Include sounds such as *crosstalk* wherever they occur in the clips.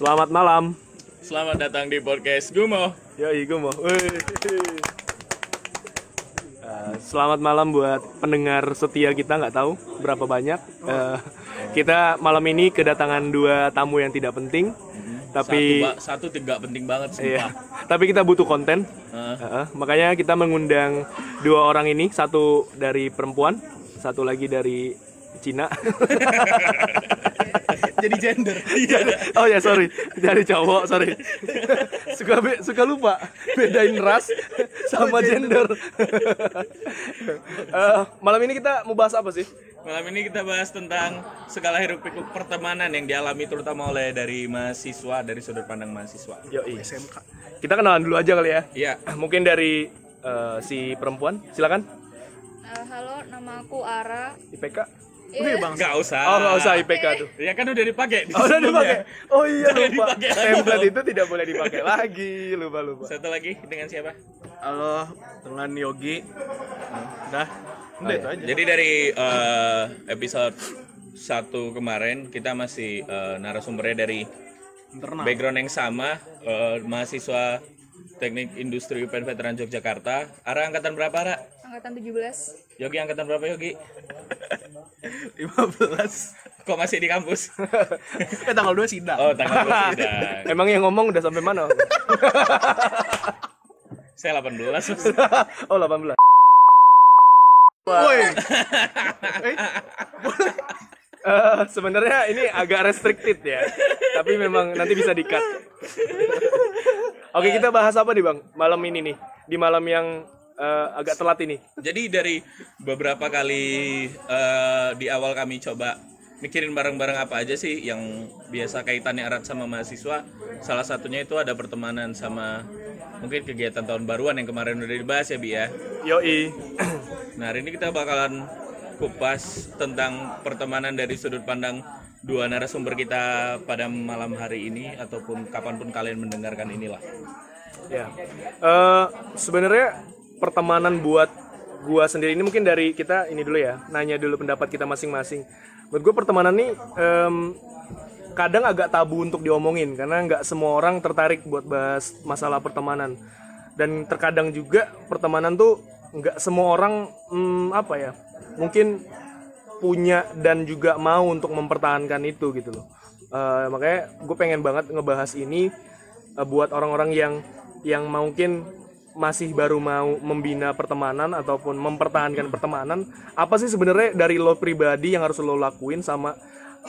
Selamat malam. Selamat datang di podcast Gumo. Yoi, mau. Wih. Eh, selamat malam buat pendengar setia kita nggak tahu berapa banyak. Eh, kita malam ini kedatangan dua tamu yang tidak penting, tapi satu, satu tidak penting banget sumpah. iya, tapi kita butuh konten. Heeh. Eh, makanya kita mengundang dua orang ini, satu dari perempuan, satu lagi dari Cina. *laughs* jadi gender oh ya sorry, dari cowok sorry. suka be- suka lupa bedain ras sama gender. *laughs* Eh, malam ini kita mau bahas apa sih? Malam ini kita bahas tentang segala hiruk pikuk pertemanan yang dialami terutama oleh dari mahasiswa dari sudut pandang mahasiswa. Yoi. SMK. Kita kenalan dulu aja kali ya. Iya. *clears throat* Mungkin dari eh, si perempuan, silakan. Eh, halo, nama aku Ara. IPK. Iya, Enggak usah. Oh nggak usah IPK tuh. Ya kan udah dipakai di Oh udah dipakai. Oh iya Jangan lupa. Template itu tidak boleh dipakai lagi. Lupa lupa. Satu lagi dengan siapa? halo dengan Yogi udah udah itu aja Jadi dari eh, episode satu kemarin kita masih eh, narasumbernya dari internal background yang sama eh, mahasiswa Teknik Industri UPN Veteran Yogyakarta. Ara angkatan berapa, Ara? Angkatan 17. Yogi angkatan berapa, Yogi? *laughs* 15 Kok masih di kampus? *laughs* eh tanggal 2 sidang Oh, tanggal 2 *laughs* sidang. Emang yang ngomong udah sampai mana? Saya 18. Mas. oh 18. woi Eh, sebenarnya ini agak restricted ya. Tapi memang nanti bisa di-cut. Oke, kita bahas apa nih, Bang? Malam ini nih. Di malam yang eh, agak telat ini. Jadi dari beberapa kali eh, di awal kami coba mikirin bareng-bareng apa aja sih yang biasa kaitannya erat sama mahasiswa. Salah satunya itu ada pertemanan sama mungkin kegiatan tahun baruan yang kemarin udah dibahas ya, Bi ya. Yoi. Nah, hari ini kita bakalan kupas tentang pertemanan dari sudut pandang dua narasumber kita pada malam hari ini ataupun kapan pun kalian mendengarkan inilah. Ya. Eh, sebenarnya pertemanan buat gua sendiri ini mungkin dari kita ini dulu ya, nanya dulu pendapat kita masing-masing. Buat gue pertemanan nih em, kadang agak tabu untuk diomongin karena nggak semua orang tertarik buat bahas masalah pertemanan. Dan terkadang juga pertemanan tuh nggak semua orang mm, apa ya, mungkin punya dan juga mau untuk mempertahankan itu gitu loh. Eh, makanya gue pengen banget ngebahas ini eh, buat orang-orang yang yang mungkin masih baru mau membina pertemanan ataupun mempertahankan pertemanan apa sih sebenarnya dari lo pribadi yang harus lo lakuin sama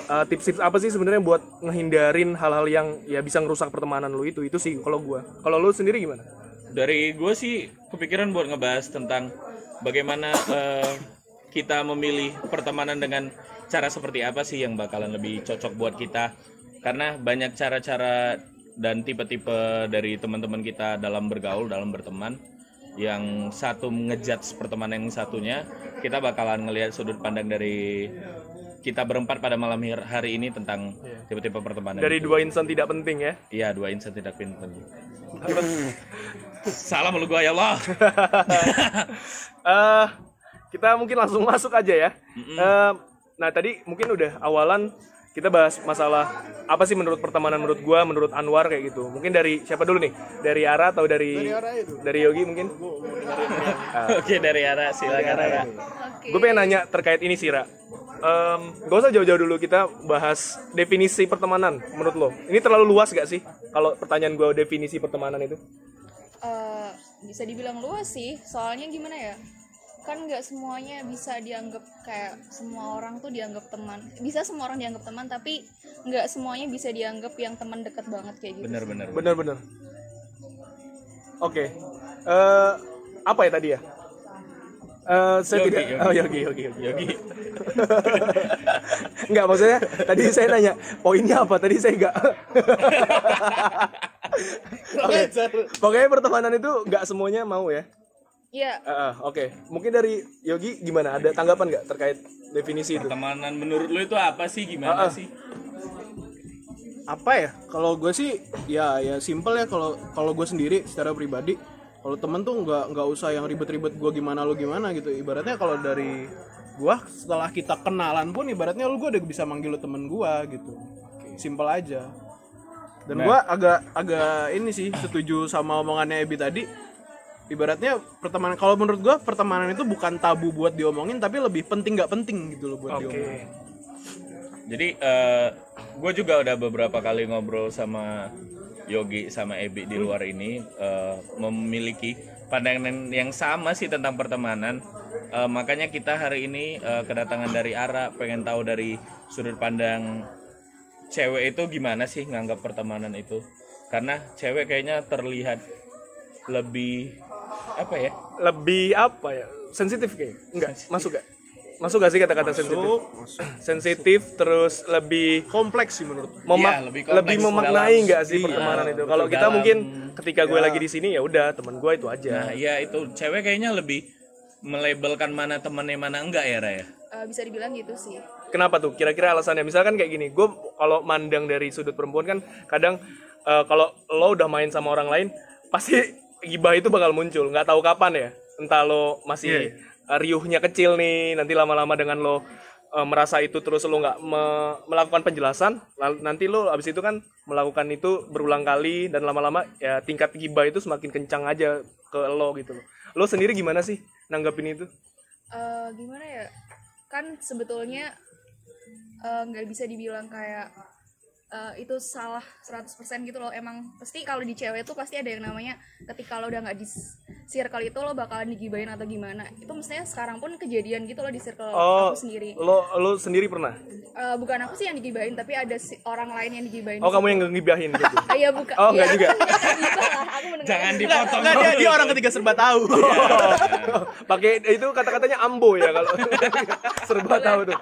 eh, tips-tips apa sih sebenarnya buat ngehindarin hal-hal yang ya bisa ngerusak pertemanan lo itu? Itu sih kalau gua. Kalau lo sendiri gimana? Dari gue sih kepikiran buat ngebahas tentang bagaimana eh, kita memilih pertemanan dengan cara seperti apa sih yang bakalan lebih cocok buat kita. Karena banyak cara-cara dan tipe-tipe dari teman-teman kita dalam bergaul, dalam berteman. Yang satu ngejudge pertemanan yang satunya, kita bakalan ngelihat sudut pandang dari kita berempat pada malam hari ini tentang tipe-tipe pertemanan. dari itu. dua insan tidak penting ya Iya, dua insan tidak penting. *laughs* Salam lu gua ya Allah. *laughs* eh kita mungkin langsung masuk aja ya. Eh, nah tadi mungkin udah awalan kita bahas masalah apa sih menurut pertemanan menurut gua, menurut Anwar kayak gitu. Mungkin dari siapa dulu nih? Dari Ara atau dari dari, Yogi mungkin? *laughs* Oke, dari Ara silakan Ara. Oke. Gue pengen nanya terkait ini sih, Ra. Em, gak usah jauh-jauh dulu kita bahas definisi pertemanan menurut lo. Ini terlalu luas gak sih? Kalau pertanyaan gue definisi pertemanan itu? Eh, bisa dibilang luas sih, soalnya gimana ya? Kan nggak semuanya bisa dianggap kayak semua orang tuh dianggap teman. Bisa semua orang dianggap teman, tapi nggak semuanya bisa dianggap yang teman dekat banget kayak gitu. Bener-bener. Bener-bener. Oke. Eh, apa ya tadi ya? Eh, saya Yogi, tidak. Yogi. Oh Yogi, Yogi, Yogi. Yogi. *laughs* Enggak maksudnya tadi saya nanya poinnya apa tadi saya enggak. *laughs* Oke. Pokoknya pertemanan itu enggak semuanya mau ya. Iya, Ah, ah, Oke. Mungkin dari Yogi gimana? Ada tanggapan nggak terkait definisi itu? Pertemanan menurut lu itu apa sih? Gimana Ah, ah. sih? apa ya kalau gue sih ya ya simple ya kalau kalau gue sendiri secara pribadi kalau temen tuh nggak nggak usah yang ribet-ribet gue gimana lu gimana gitu ibaratnya kalau dari gue setelah kita kenalan pun ibaratnya lu gue udah bisa manggil lu temen gue gitu simple aja Dan gua agak agak ini sih setuju sama omongannya Ebi tadi. Ibaratnya pertemanan kalau menurut gua pertemanan itu bukan tabu buat diomongin tapi lebih penting nggak penting gitu loh buat Oke. diomongin. Jadi gue juga udah beberapa kali ngobrol sama Yogi sama Ebi di luar ini eh, memiliki pandangan yang sama sih tentang pertemanan. Eh, makanya kita hari ini eh, kedatangan dari Ara pengen tahu dari sudut pandang cewek itu gimana sih nganggap pertemanan itu? Karena cewek kayaknya terlihat lebih apa ya? Lebih apa ya? Sensitif kayak? Enggak, masuk gak? Masuk gak sih kata-kata sensitif? Sensitif terus lebih Kompleks sih menurut. memak Iya, lebih lebih, memaknai nggak sih iya, pertemanan itu? Kalau kita dalam- mungkin ketika gue lagi di sini ya udah teman gue itu aja. Nah, iya itu cewek kayaknya lebih melabelkan mana temennya mana enggak ya Raya? Eh, bisa dibilang gitu sih Kenapa tuh? Kira-kira alasannya? Misalkan kayak gini, gue kalau mandang dari sudut perempuan kan kadang eh, kalau lo udah main sama orang lain pasti gibah itu bakal muncul. Nggak tahu kapan ya. Entah lo masih eh, riuhnya kecil nih, nanti lama-lama dengan lo eh, merasa itu terus lo nggak me- melakukan penjelasan, lalu nanti lo abis itu kan melakukan itu berulang kali dan lama-lama ya tingkat gibah itu semakin kencang aja ke lo gitu loh. Lo sendiri gimana sih nanggapin itu? Eh, gimana ya kan sebetulnya eh, nggak bisa dibilang kayak eh, itu salah 100% gitu loh emang pasti kalau di cewek tuh pasti ada yang namanya ketika lo udah nggak di circle itu lo bakalan digibain atau gimana itu mestinya sekarang pun kejadian gitu loh di circle Oh, aku sendiri lo lo sendiri pernah? Eh, bukan aku sih yang digibain tapi ada si- orang lain yang digibain Oh kamu yang ngegibahin gitu? Ah, *laughs* iya bukan Oh, enggak Iya, juga. *laughs* aku enggak lah aku mendengar Jangan dipotong. Nggak, dia, dia orang ketiga serba tahu. *laughs* Pakai itu kata-katanya ambo ya kalau serba tahu tuh.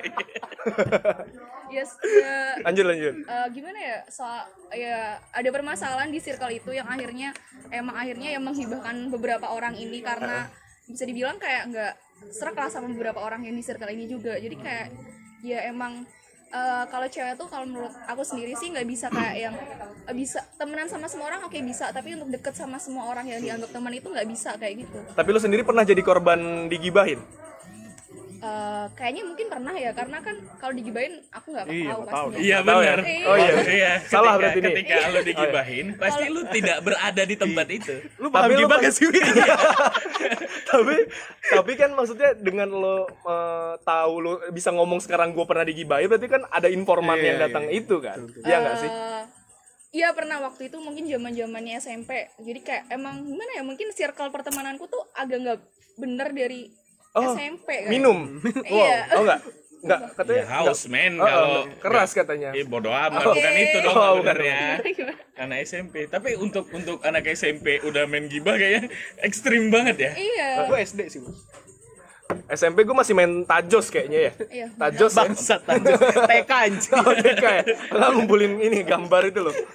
Yes ya, Lanjut lanjut. eh, gimana ya soal ya ada permasalahan di circle itu yang akhirnya emang akhirnya yang menghibahkan beberapa orang ini karena bisa dibilang kayak nggak serak lah sama beberapa orang yang di circle ini juga jadi kayak ya emang eh, kalau cewek tuh kalau menurut aku sendiri sih nggak bisa kayak yang eh, bisa temenan sama semua orang oke bisa tapi untuk deket sama semua orang yang dianggap teman itu nggak bisa kayak gitu Tapi lu sendiri pernah jadi korban digibahin? Eh, kayaknya mungkin pernah ya karena kan kalau digibain aku nggak Iya, tahu pastinya Iya Tahu ya? benar. Oh, iya. iya. Salah Ketika- berarti nih. Ketika lu digibahin, pasti lu tidak berada di tempat itu. Lu paham Tapi lu gibah gak sih? *laughs* Tapi tapi kan maksudnya dengan lo eh, tahu lo bisa ngomong sekarang gue pernah digibahin berarti kan ada informan Iya, yang iya, datang iya. itu kan? Iya nggak sih? Eh, Iya pernah waktu itu mungkin zaman zamannya SMP. Jadi kayak emang gimana ya mungkin circle pertemananku tuh agak nggak bener dari Oh, SMP kan. Minum. *laughs* Iya. Wow. Oh enggak. Enggak, katanya Ya haus men Oh, kalau oh, keras katanya. Eh bodoh amat Oh. bukan itu dong Oh, sebenarnya. Gimana? Anak SMP. Tapi untuk untuk anak SMP udah main gibah kayaknya ekstrim banget ya. Iya. Gue SD sih mas. SMP gue masih main tajos kayaknya ya. Iya. Tajos ya? Bangsat aja. *laughs* TK anjing. Oh, TK ya. Lah ngumpulin ini gambar itu loh. *laughs*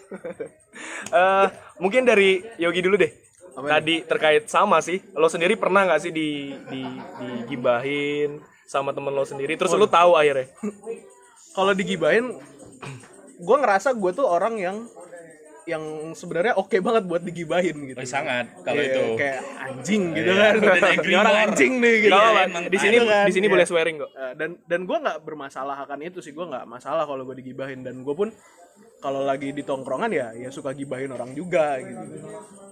Eh, mungkin dari Yogi dulu deh. Tadi terkait sama sih. Lo sendiri pernah nggak sih di di digibahin sama temen lo sendiri? Terus lo tahu akhirnya? Kalau digibahin, gue ngerasa gue tuh orang yang yang sebenarnya oke banget buat digibahin gitu. Oh, sangat kalau Iya, itu. kayak anjing gitu Iya, kan. Ini orang anjing nih gitu. Apa-apa. emang di sini kan, di sini iya. boleh swearing kok. Eh, dan dan gue nggak bermasalah akan itu sih gue nggak masalah kalau gue digibahin dan gue pun kalau lagi di tongkrongan ya ya suka gibahin orang juga gitu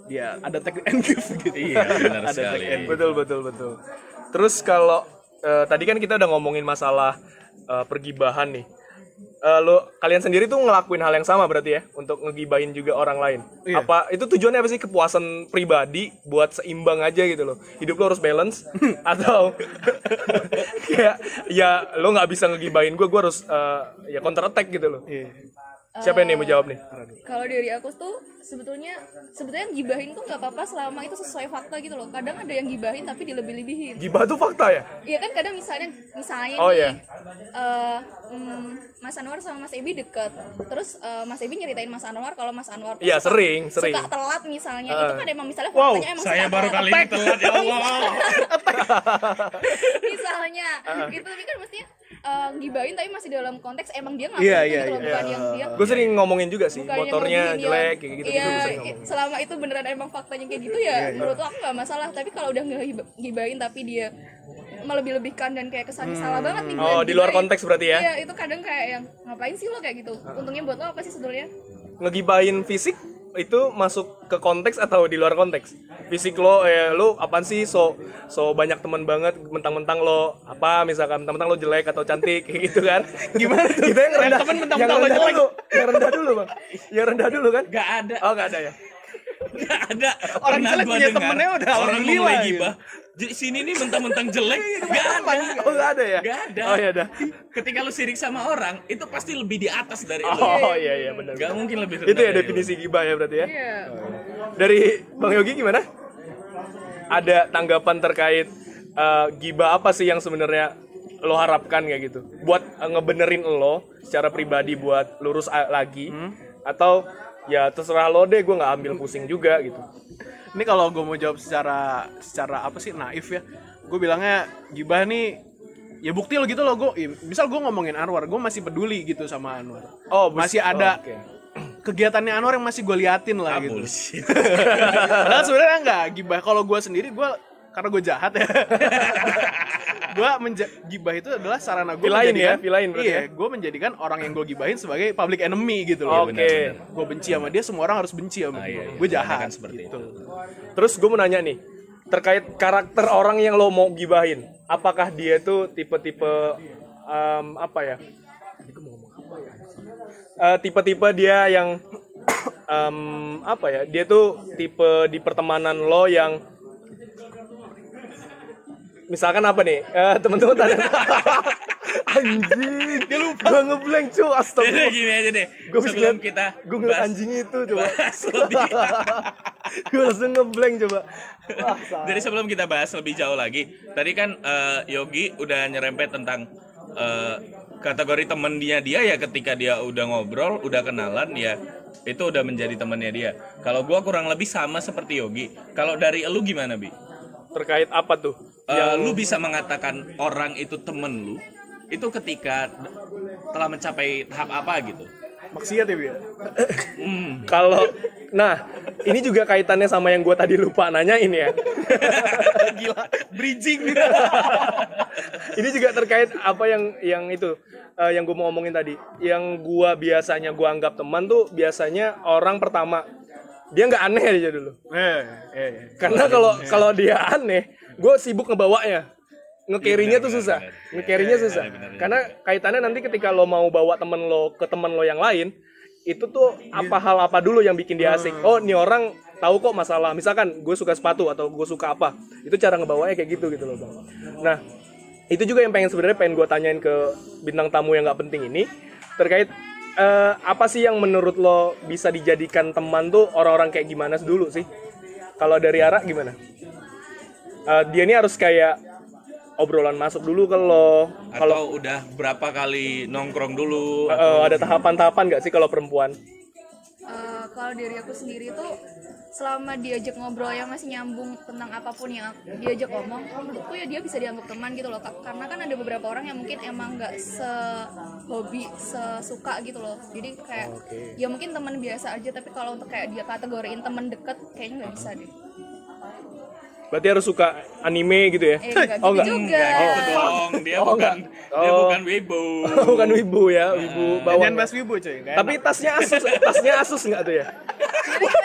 ya ada take and give gitu Iya, benar *laughs* Ada sekali. take and give. Betul betul betul. Terus kalau eh, tadi kan kita udah ngomongin masalah eh, pergibahan nih. Eh, lo kalian sendiri tuh ngelakuin hal yang sama berarti ya untuk ngegibahin juga orang lain. Iya. Apa itu tujuannya apa sih kepuasan pribadi buat seimbang aja gitu loh. Hidup lo harus balance *laughs* atau kayak *laughs* ya lo nggak bisa ngegibahin gue, gue harus eh, ya counter attack gitu loh. Iya. Siapa yang nih mau jawab nih? Kalau dari aku tuh sebetulnya sebetulnya gibahin tuh nggak apa-apa selama itu sesuai fakta gitu loh. Kadang ada yang gibahin tapi dilebih-lebihin. Gibah tuh fakta ya? Iya kan kadang misalnya misalnya Oh, nih iya. eh, mm, Mas Anwar sama Mas Ebi deket, terus eh, Mas Ebi nyeritain Mas Anwar kalau Mas Anwar tuh Iya suka- sering sering. suka telat misalnya itu kan emang misalnya Wow, faktanya emang Saya suka baru telat. kali ini telat ya Allah. *laughs* misalnya itu tapi kan mestinya eh, gibahin tapi masih dalam konteks emang dia ngapain Iya, gitu iya, loh, iya. bukan yang dia Gue sering ngomongin juga sih bukan motornya jelek kayak gitu. iya sering ngomong. selama itu beneran emang faktanya kayak gitu ya menurut aku nggak masalah tapi kalau udah ngegibahin tapi dia melebih-lebihkan dan kayak kesannya salah banget nih Oh, di luar gibahin. konteks berarti ya? iya itu kadang kayak yang ngapain sih lo kayak gitu untungnya buat lo apa sih sebenarnya ngegibahin fisik itu masuk ke konteks atau di luar konteks? Fisik lo eh lo apaan sih? So so banyak teman banget mentang-mentang lo apa? Misalkan mentang-mentang lo jelek atau cantik kayak *laughs* gitu kan? Gimana tuh? Kita yang rendah. temen yang mentang-mentang lo rendah dulu. Yang rendah dulu bang. Yang rendah dulu kan? Gak ada. oh nggak ada ya? Gak ada. Orang jelek punya temennya udah orang alhamdulillah mulai gitu. Di sini nih mentang-mentang jelek. Gak ada. oh nggak ada ya Gak ada. oh ya ada Ketika lu sirik sama orang, itu pasti lebih di atas dari lu. oh iya iya benar Gak mungkin lebih rendah itu ya definisi gibah ya berarti ya Iya. dari bang Yogi gimana ada tanggapan terkait eh, gibah apa sih yang sebenarnya lo harapkan kayak gitu buat eh, ngebenerin lo secara pribadi buat lurus lagi atau ya terserah lo deh gue nggak ambil pusing juga gitu Ini kalau gue mau jawab secara secara apa sih naif ya, gue bilangnya gibah nih ya bukti lo gitu loh gue misal gue ngomongin Anwar gue masih peduli gitu sama Anwar Oh, masih ada oh, oke. *clears throat* kegiatannya Anwar yang masih gue liatin lah Ah, gitu. *laughs* Padahal sebenarnya enggak gibah kalau gue sendiri gue karena gue jahat ya *laughs* gue menja gibah itu adalah sarana gue Villain ya, berarti iya ya? gue menjadikan orang yang gue gibahin sebagai public enemy gitu loh Oke. gue benci sama dia semua orang harus benci sama Ah, gue iya, iya. gue jahat Kebanyakan seperti gitu. terus gue mau nanya nih terkait karakter orang yang lo mau gibahin apakah dia tuh tipe-tipe em, apa ya Eh, tipe-tipe dia yang em, apa ya dia tuh tipe di pertemanan lo yang misalkan apa nih Eh, teman-teman tanya *laughs* anjing dia lupa gue ngeblank Jadi astagfirullah gini aja deh. gue bisa sebelum kita gue ngeliat bahas- anjing itu coba *laughs* gue langsung ngeblank coba Wah. *laughs* Jadi sebelum kita bahas lebih jauh lagi, tadi kan eh, Yogi udah nyerempet tentang eh, kategori temen dia ya ketika dia udah ngobrol, udah kenalan ya itu udah menjadi temennya dia. Kalau gua kurang lebih sama seperti Yogi. Kalau dari lu gimana bi? Terkait apa tuh Eh, lu bisa mengatakan orang itu temen lu itu ketika telah mencapai tahap apa gitu? maksiat ya Bia? Hmm. *laughs* kalau nah ini juga kaitannya sama yang gue tadi lupa nanyain ya *laughs* gila bridging *laughs* ini juga terkait apa yang yang itu eh, yang gue mau ngomongin tadi yang gua biasanya gua anggap teman tuh biasanya orang pertama dia nggak aneh aja dulu. Eh, eh. karena kalau kalau dia aneh gue sibuk ngebawanya. Ngekirinya tuh benar, susah. ngekirinya Iya, susah. karena kaitannya nanti ketika lo mau bawa temen lo ke temen lo yang lain itu tuh apa hal apa dulu yang bikin dia asik. Oh ini orang tahu kok masalah. Misalkan gue suka sepatu atau gue suka apa. Itu cara ngebawanya kayak gitu gitu loh bang. Nah itu juga yang pengen sebenarnya pengen gue tanyain ke bintang tamu yang nggak penting ini terkait eh, apa sih yang menurut lo bisa dijadikan teman tuh orang-orang kayak gimana dulu sih? Kalau dari Ara gimana? Eh, dia ini harus kayak obrolan masuk dulu ke lo. Kalau udah berapa kali nongkrong dulu? eh, ada tahapan-tahapan nggak sih kalau perempuan Eh, kalau dari aku sendiri tuh selama diajak ngobrol yang masih nyambung tentang apa pun yang diajak ngomong menurutku ya dia bisa dianggap teman gitu loh karena kan ada beberapa orang yang mungkin emang nggak sehobi sesuka gitu loh. Jadi kayak ya mungkin teman biasa aja tapi kalau untuk kayak dia kategoriin teman deket kayaknya nggak bisa deh berarti harus suka anime gitu ya? Eh nggak Oh, gitu nggak. juga. Gitu dong, dia Oh, bukan enggak. dia Oh. bukan wibu. *laughs* bukan wibu ya wibu bawang Jangan bahas wibu cuy. Nggak tapi tasnya asus tasnya asus nggak tuh ya?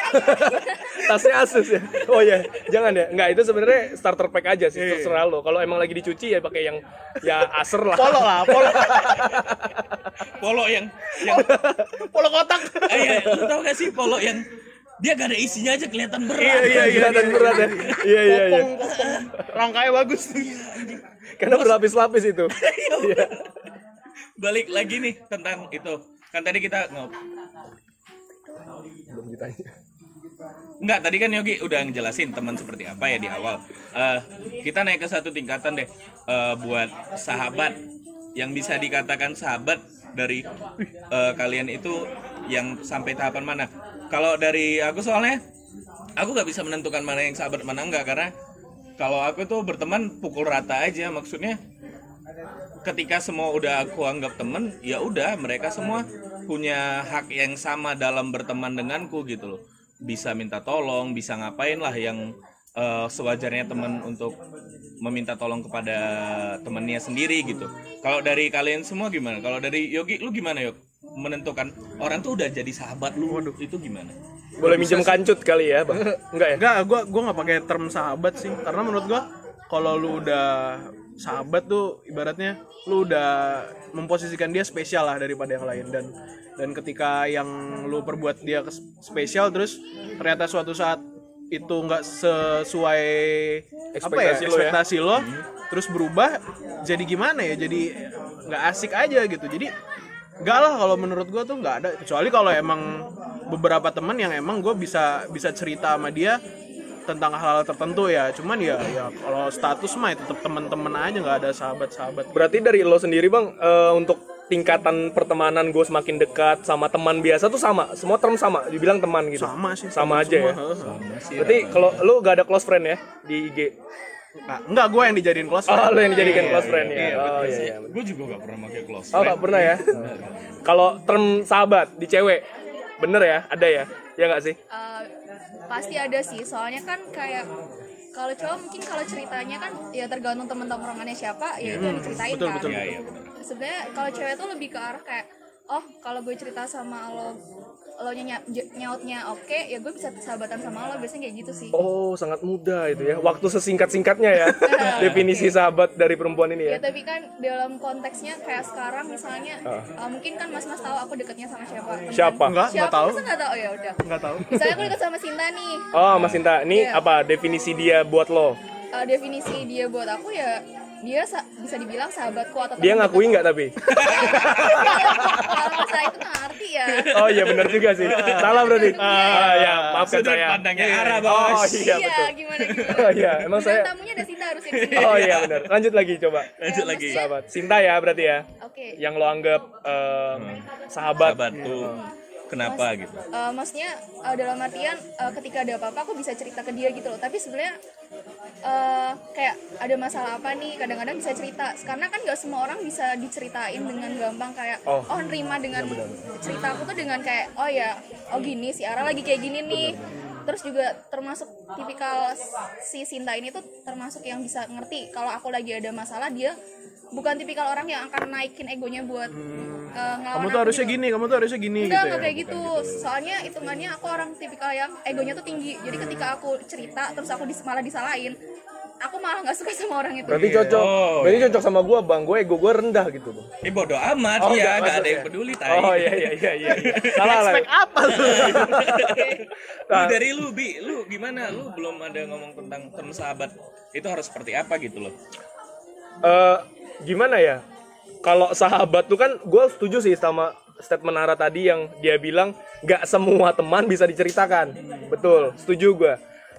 *laughs* Tasnya asus ya? Oh ya jangan ya. Nggak itu sebenarnya starter pack aja sih terserah lo. Kalau emang lagi dicuci ya pakai yang ya aser lah. Polo lah polo. *laughs* Polo yang yang polo kotak. Eh, iya, lu tau gak sih polo yang dia gak ada isinya aja kelihatan berat. Iya, iya, iya. kelihatan berat ya iya iya iya rangkanya bagus karena berlapis-lapis itu *laughs* Iya. Balik lagi nih tentang itu. Kan tadi kita ngob belum ditanya Enggak, tadi kan Yogi udah ngejelasin teman seperti apa ya di awal. Eh, kita naik ke satu tingkatan deh eh, buat sahabat yang bisa dikatakan sahabat dari eh, kalian itu yang sampai tahapan mana. Kalau dari aku soalnya aku nggak bisa menentukan mana yang sahabat mana enggak karena kalau aku tuh berteman pukul rata aja maksudnya ketika semua udah aku anggap temen ya udah mereka semua punya hak yang sama dalam berteman denganku gitu loh. Bisa minta tolong bisa ngapain lah yang eh, sewajarnya temen untuk meminta tolong kepada temennya sendiri gitu. Kalau dari kalian semua gimana? Kalau dari Yogi lu gimana Yok menentukan orang tuh udah jadi sahabat lu itu gimana Boleh minjem kancut kali ya, Bang? *laughs* Enggak ya? Enggak, gua gua nggak pakai term sahabat sih. Karena menurut gua kalau lu udah sahabat tuh ibaratnya lu udah memposisikan dia spesial lah daripada yang lain dan dan ketika yang lu perbuat dia spesial terus ternyata suatu saat itu nggak sesuai apa ya Ekspektasi lo ya. ekspektasi lo terus berubah jadi gimana ya jadi nggak asik aja gitu jadi Enggak lah kalau menurut gua tuh nggak ada kecuali kalau emang beberapa temen yang emang gue bisa bisa cerita sama dia tentang hal-hal tertentu ya cuman ya ya kalau status mah ya tetap temen-temen aja nggak ada sahabat-sahabat Berarti dari lo sendiri, Bang, eh, untuk tingkatan pertemanan gue semakin dekat sama teman biasa tuh sama. Semua term sama, dibilang teman gitu. sama sih Sama temen aja ya. semua, heeh. Berarti kalau lo gak ada close friend ya di IG? Nah, enggak gue yang dijadiin close Oh, friend. lo yang dijadikan Iya, close iya, friend ya. iya, Oh betul. iya iya. gue juga gak pernah pakai close Oh, gak pernah ya. Kalau term sahabat di cewek, bener ya? Ada ya? Ya nggak sih? Eh, pasti ada sih soalnya kan kayak kalau cowok mungkin kalau ceritanya kan ya tergantung temen tongkrongannya siapa ya itu yang diceritain betul, kan betul. Iya, iya, benar. sebenarnya kalau cewek tuh lebih ke arah kayak oh kalau gue cerita sama lo lo nya nyautnya oke ya gue bisa sahabatan sama lo biasanya kayak gitu sih Oh, sangat mudah itu ya. Waktu sesingkat-singkatnya ya. *laughs* Definisi sahabat dari perempuan ini ya ya. tapi kan dalam konteksnya kayak sekarang misalnya eh, mungkin kan mas mas tahu aku deketnya sama siapa Temen- Siapa? Enggak, siapa enggak tahu. masa nggak tahu ya udah Enggak tahu. misalnya aku deket sama Sinta nih Oh, Mas Sinta, ini Iya. apa definisi dia buat lo? Eh, definisi dia buat aku ya dia sa- bisa dibilang sahabatku atau Dia ngakui nggak tapi? *laughs* kalau masalah itu nggak ngerti ya Oh iya benar juga sih. Salah berarti. Ah ya, maafkan Sudut saya. pandangnya arah Oh bos iya betul. gimana gimana *laughs* Oh iya, emang saya tamunya ada Sinta harusnya di sini Oh iya benar. Lanjut lagi coba. lanjut lagi Sahabat. Sinta ya berarti ya. oke Yang lo anggap em, sahabat. sahabat tuh kenapa gitu? Eh, maksudnya eh, dalam artian eh, ketika ada apa-apa aku bisa cerita ke dia gitu loh. Tapi sebenarnya eh, kayak ada masalah apa nih kadang-kadang bisa cerita. Karena kan gak semua orang bisa diceritain dengan gampang. Kayak Oh. oh, nerima dengan cerita aku tuh dengan kayak oh ya oh gini si Ara lagi kayak gini nih. Terus juga termasuk tipikal si Sinta ini tuh termasuk yang bisa ngerti kalau aku lagi ada masalah dia bukan tipikal orang yang akan naikin egonya buat eh, ngelawan Kamu tuh harusnya gitu. gini, kamu tuh harusnya gini Enggak, gitu enggak ya. kayak gitu. Soalnya hitungannya aku orang tipikal yang egonya tuh tinggi. Jadi ketika aku cerita terus aku dis- malah disalahin, aku malah nggak suka sama orang itu. Berarti cocok. Oh, Berarti cocok sama gua, Bang. Gue ego gue rendah gitu, Bang. eh bodo amat Oh, ya enggak gak ada yang peduli tai Oh iya iya iya iya. *laughs* Salah lah. Apa tuh? Lu *laughs* dari lu bi lu gimana lu belum ada ngomong tentang term sahabat itu harus seperti apa gitu loh Eh, gimana ya? Kalau sahabat tuh kan gue setuju sih sama statement Ara tadi yang dia bilang nggak semua teman bisa diceritakan. Betul, setuju gue.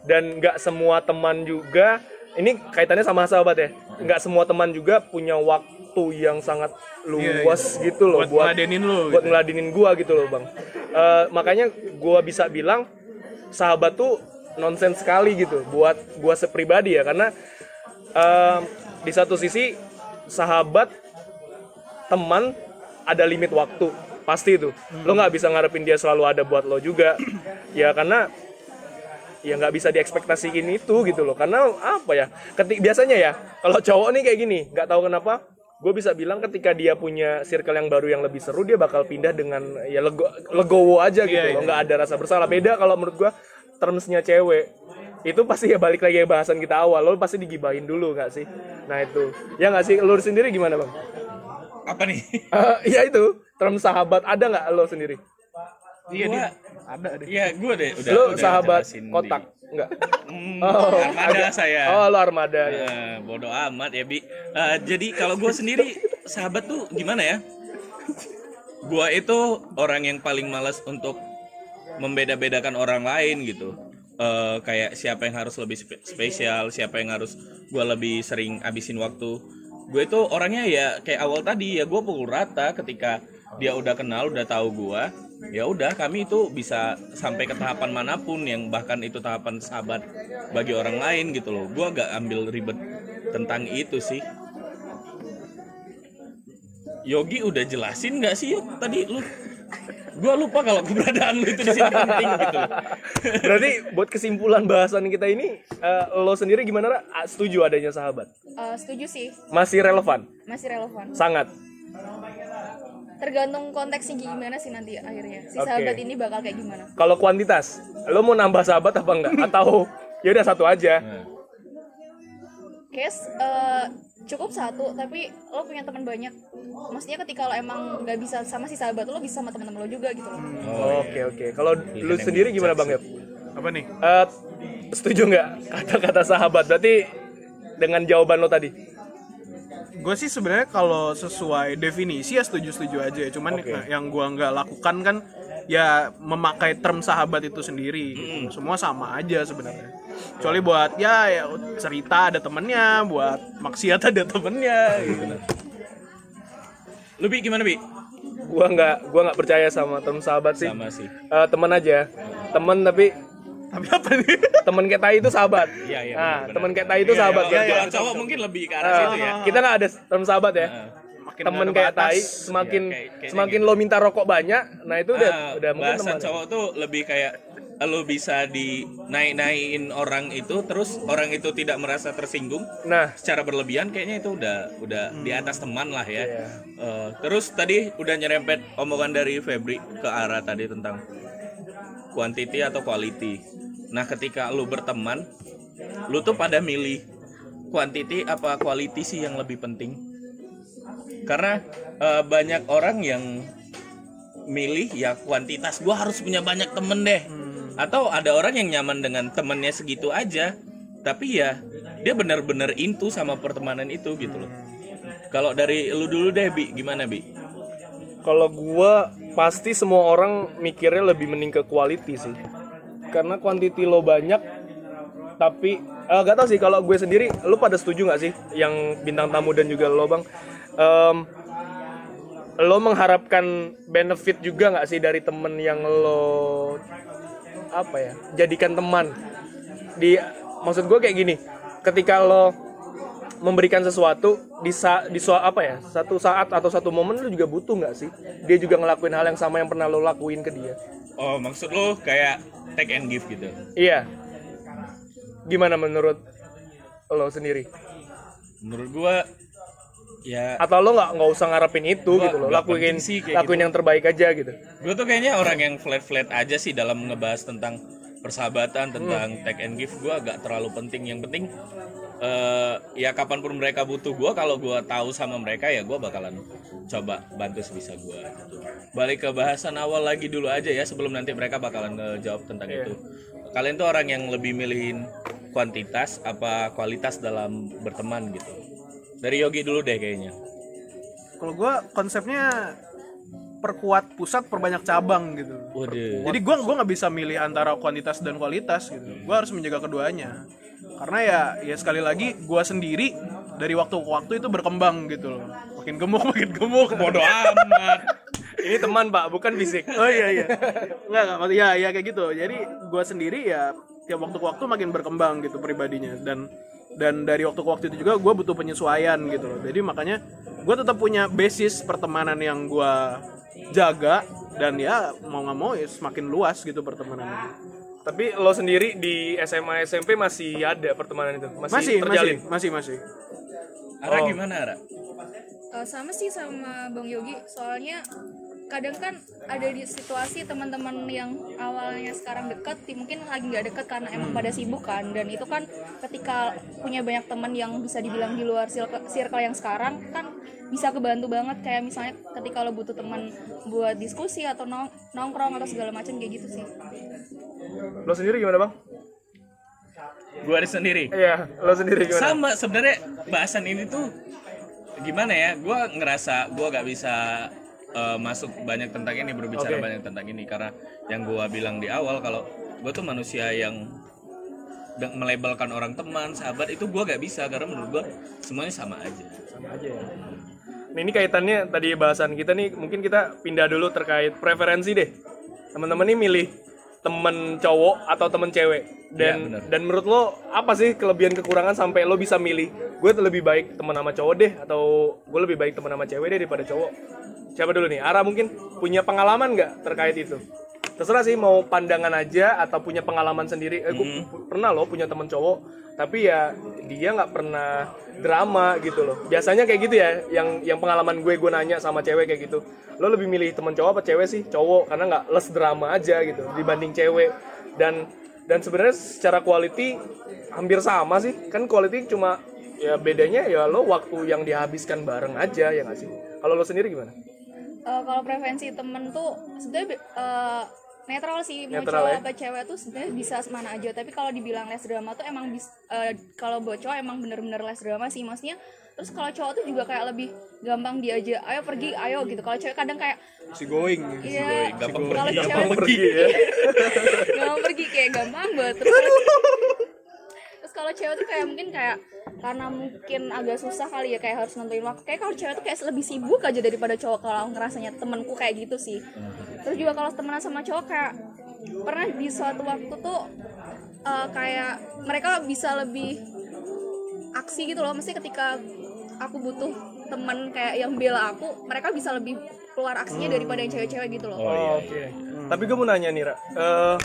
Dan nggak semua teman juga ini kaitannya sama sahabat ya. Nggak semua teman juga punya waktu yang sangat luas gitu loh Buat ngeladenin lu, buat gitu. ngeladenin gua gitu loh bang. Eh, makanya gua bisa bilang sahabat tuh nonsens sekali gitu buat gua sepribadi ya karena em, di satu sisi sahabat teman ada limit waktu. Pasti itu. Lo nggak bisa ngarepin dia selalu ada buat lo juga. *clears throat* Ya karena ya nggak bisa diekspektasiin itu gitu loh. Karena apa ya? Ketik biasanya ya kalau cowok nih kayak gini nggak tahu kenapa gue bisa bilang ketika dia punya circle yang baru yang lebih seru dia bakal pindah dengan ya lego, legowo aja gitu Iya, loh. iya. nggak ada rasa bersalah. Beda kalau menurut gue termsnya cewek itu pasti ya balik lagi ke bahasan kita awal lo pasti digibahin dulu nggak sih nah itu ya nggak sih lo sendiri gimana bang apa nih *laughs* Eh, ya itu term sahabat ada nggak lo sendiri Iya Gua- dia. Ada deh. Iya, gue deh udah lo udah sahabat kotak di- nggak Hmm, Oh, armada saya. oh lo armada ya bodoh amat ya bi. Eh, jadi kalau gue sendiri sahabat tuh gimana ya? Gue itu orang yang paling malas untuk membeda-bedakan orang lain gitu. Eh, kayak siapa yang harus lebih spe- spesial, siapa yang harus gue lebih sering abisin waktu. Gue itu orangnya ya kayak awal tadi ya gue pukul rata ketika dia udah kenal, udah tahu gue. Ya udah kami itu bisa sampai ke tahapan mana pun yang bahkan itu tahapan sahabat bagi orang lain gitu loh. Gue gak ambil ribet tentang itu sih. Yogi udah jelasin nggak sih tadi lu? Gua lupa kalau keberadaan lu itu di sini penting gitu. Berarti buat kesimpulan bahasan kita ini, eh, lo sendiri gimana? Ra? Setuju adanya sahabat? Eh, setuju sih Masih relevan? masih relevan Sangat. tergantung konteksnya gimana sih nanti akhirnya si Oke. sahabat ini bakal kayak gimana Kalau kuantitas, lo mau nambah sahabat apa enggak? Atau ya udah satu aja. Case eh, cukup satu tapi lo punya teman banyak maksudnya ketika lo emang nggak bisa sama si sahabat lo bisa sama teman-teman lo juga gitu loh Oke oke. Kalau lu yang sendiri gimana bang Yop? apa nih Eh, setuju nggak kata-kata sahabat? Berarti dengan jawaban lo tadi. gue sih sebenarnya kalau sesuai definisi ya setuju-setuju aja ya. cuman Oke. nah, yang gua nggak lakukan kan ya memakai term sahabat itu sendiri gitu. semua sama aja sebenarnya kecuali buat ya, ya cerita ada temennya buat maksiat ada temennya gitu Lu Bi gimana Bi? Gua nggak gua nggak percaya sama teman sahabat sih. Sama sih. Eh, teman aja. Teman tapi tapi apa nih teman kayak tai itu sahabat. Iya, iya, Nah, benar-benar. teman kayak tai itu sahabat. Kalau ya. kalau cowok mungkin lebih ke arah Eh, situ ya. Kita nggak ada teman sahabat ya. Makin temen kayak tai semakin Iya, kayak- kayaknya semakin lo minta rokok banyak nah itu udah Ah, udah teman cowok tuh lebih kayak lo bisa dinaik-naikin orang itu terus orang itu tidak merasa tersinggung nah secara berlebihan kayaknya itu udah udah di atas teman lah ya. Iya. Eh, terus tadi udah nyerempet omongan dari Febri ke arah tadi tentang quantity atau quality. Nah, ketika lu berteman, lu tuh pada milih quantity apa quality sih yang lebih penting? Karena eh, banyak orang yang milih ya kuantitas. Gua harus punya banyak temen deh. Atau ada orang yang nyaman dengan temennya segitu aja. Tapi ya dia benar-benar into sama pertemanan itu gitu loh. Kalau dari lu dulu deh bi gimana bi? Kalau gua pasti semua orang mikirnya lebih mending ke quality sih. Karena quantity lo banyak tapi eh, gak tau sih kalau gue sendiri lo pada setuju nggak sih? Yang bintang tamu dan juga lo bang Em, lo mengharapkan benefit juga nggak sih dari temen yang lo apa ya jadikan teman? Di maksud gue kayak gini ketika lo memberikan sesuatu di sa, di sua- apa ya satu saat atau satu momen lo juga butuh nggak sih? Dia juga ngelakuin hal yang sama yang pernah lo lakuin ke dia. Oh maksud lu kayak take and give gitu? Iya. Gimana menurut lo sendiri? Menurut gua ya. Atau lo nggak nggak usah ngarepin itu Gua gitu lo lakuin sih lakuin gitu. yang terbaik aja gitu. Gue tuh kayaknya orang yang flat flat aja sih dalam ngebahas tentang persahabatan tentang take and give gue agak terlalu penting. Yang penting eh ya kapan pun mereka butuh gue kalau gue tahu sama mereka ya gue bakalan coba bantu sebisa gue gitu. balik ke bahasan awal lagi dulu aja ya sebelum nanti mereka bakalan ngejawab tentang itu. Kalian tuh orang yang lebih milihin kuantitas apa kualitas dalam berteman gitu dari Yogi dulu deh kayaknya. Kalau gue konsepnya perkuat pusat perbanyak cabang gitu. Waduh. Jadi gue gua nggak bisa milih antara kuantitas dan kualitas gitu. Gue harus menjaga keduanya. Karena ya ya sekali lagi gue sendiri dari waktu ke waktu itu berkembang gitu loh. Makin gemuk *laughs* makin gemuk. Bodoh amat. Ini teman pak bukan fisik. Oh iya iya. Nggak nggak maksud- ya ya kayak gitu. Jadi gue sendiri ya tiap waktu ke waktu makin berkembang gitu pribadinya. Dan dan dari waktu ke waktu itu juga gue butuh penyesuaian gitu loh. Jadi makanya gue tetap punya basis pertemanan yang gue jaga dan ya mau nggak mau ya semakin luas gitu pertemanannya. Tapi lo sendiri di SMA SMP masih ada pertemanan itu? Masih, masih masih terjalin? masih masih. Ara Oh. gimana Ara? Eh, sama sih sama Bang Yogi. Soalnya kadang kan ada di situasi teman-teman yang awalnya sekarang dekat ti- mungkin lagi nggak dekat karena emang pada sibuk kan. Dan itu kan ketika punya banyak teman yang bisa dibilang di luar circle, circle yang sekarang kan bisa kebantu banget. Kayak misalnya ketika lo butuh teman buat diskusi atau nong nongkrong atau segala macam kayak gitu sih. Lo sendiri gimana bang? Gue ada sendiri? Iya lo sendiri gimana? Sama sebenarnya bahasan ini tuh gimana ya? Gue ngerasa gue gak bisa eh, masuk banyak tentang ini berbicara Oke. banyak tentang ini. Karena yang gue bilang di awal kalau gue tuh manusia yang melabelkan orang teman sahabat itu gue gak bisa. Karena menurut gue semuanya sama aja. Sama aja ya. Nah, ini kaitannya tadi bahasan kita nih mungkin kita pindah dulu terkait preferensi deh. Teman-teman nih milih temen cowok atau temen cewek? Dan bener. dan menurut lo apa sih kelebihan kekurangan sampai lo bisa milih? Gue lebih baik teman sama cowok deh atau gue lebih baik teman sama cewek deh daripada cowok siapa dulu nih? Ara mungkin punya pengalaman nggak terkait itu? Terserah sih mau pandangan aja atau punya pengalaman sendiri. Eh, gue pernah loh punya temen cowok tapi ya dia nggak pernah drama gitu loh. Biasanya kayak gitu ya yang yang pengalaman gue gue nanya sama cewek kayak gitu. Lo lebih milih temen cowok apa cewek sih? Cowok karena nggak les drama aja gitu dibanding cewek. Dan dan sebenarnya secara quality hampir sama sih. Kan quality cuma ya bedanya ya lo waktu yang dihabiskan bareng aja ya nggak sih? Kalau lo sendiri gimana Eh, kalau preferensi temen tuh sebenarnya eh, netral sih. Mau Netral cowok ya? apa cewek tuh sebenarnya bisa semana aja. Tapi kalau dibilang les drama tuh emang bis, eh, kalau buat cowok emang bener-bener les drama sih. Maksudnya terus kalau cowok tuh juga kayak lebih gampang diajak ayo pergi ayo gitu. Kalau cewek kadang kayak si going iya. gampang kalau pergi, gampang pergi ya. *laughs* gampang pergi kayak gampang banget terus *laughs* kalau cewek tuh kayak mungkin kayak karena mungkin agak susah kali ya kayak harus nentuin waktu. Kayak kalau cewek tuh kayak lebih sibuk aja daripada cowok. Kalau ngerasanya temenku kayak gitu sih. Terus juga kalau temenan sama cowok kayak pernah di suatu waktu tuh eh, kayak mereka bisa lebih aksi gitu loh. Mesti ketika aku butuh temen kayak yang bela aku mereka bisa lebih keluar aksinya daripada yang cewek-cewek gitu loh Oh, Oke. Tapi gue mau nanya nih, Ra. Eh,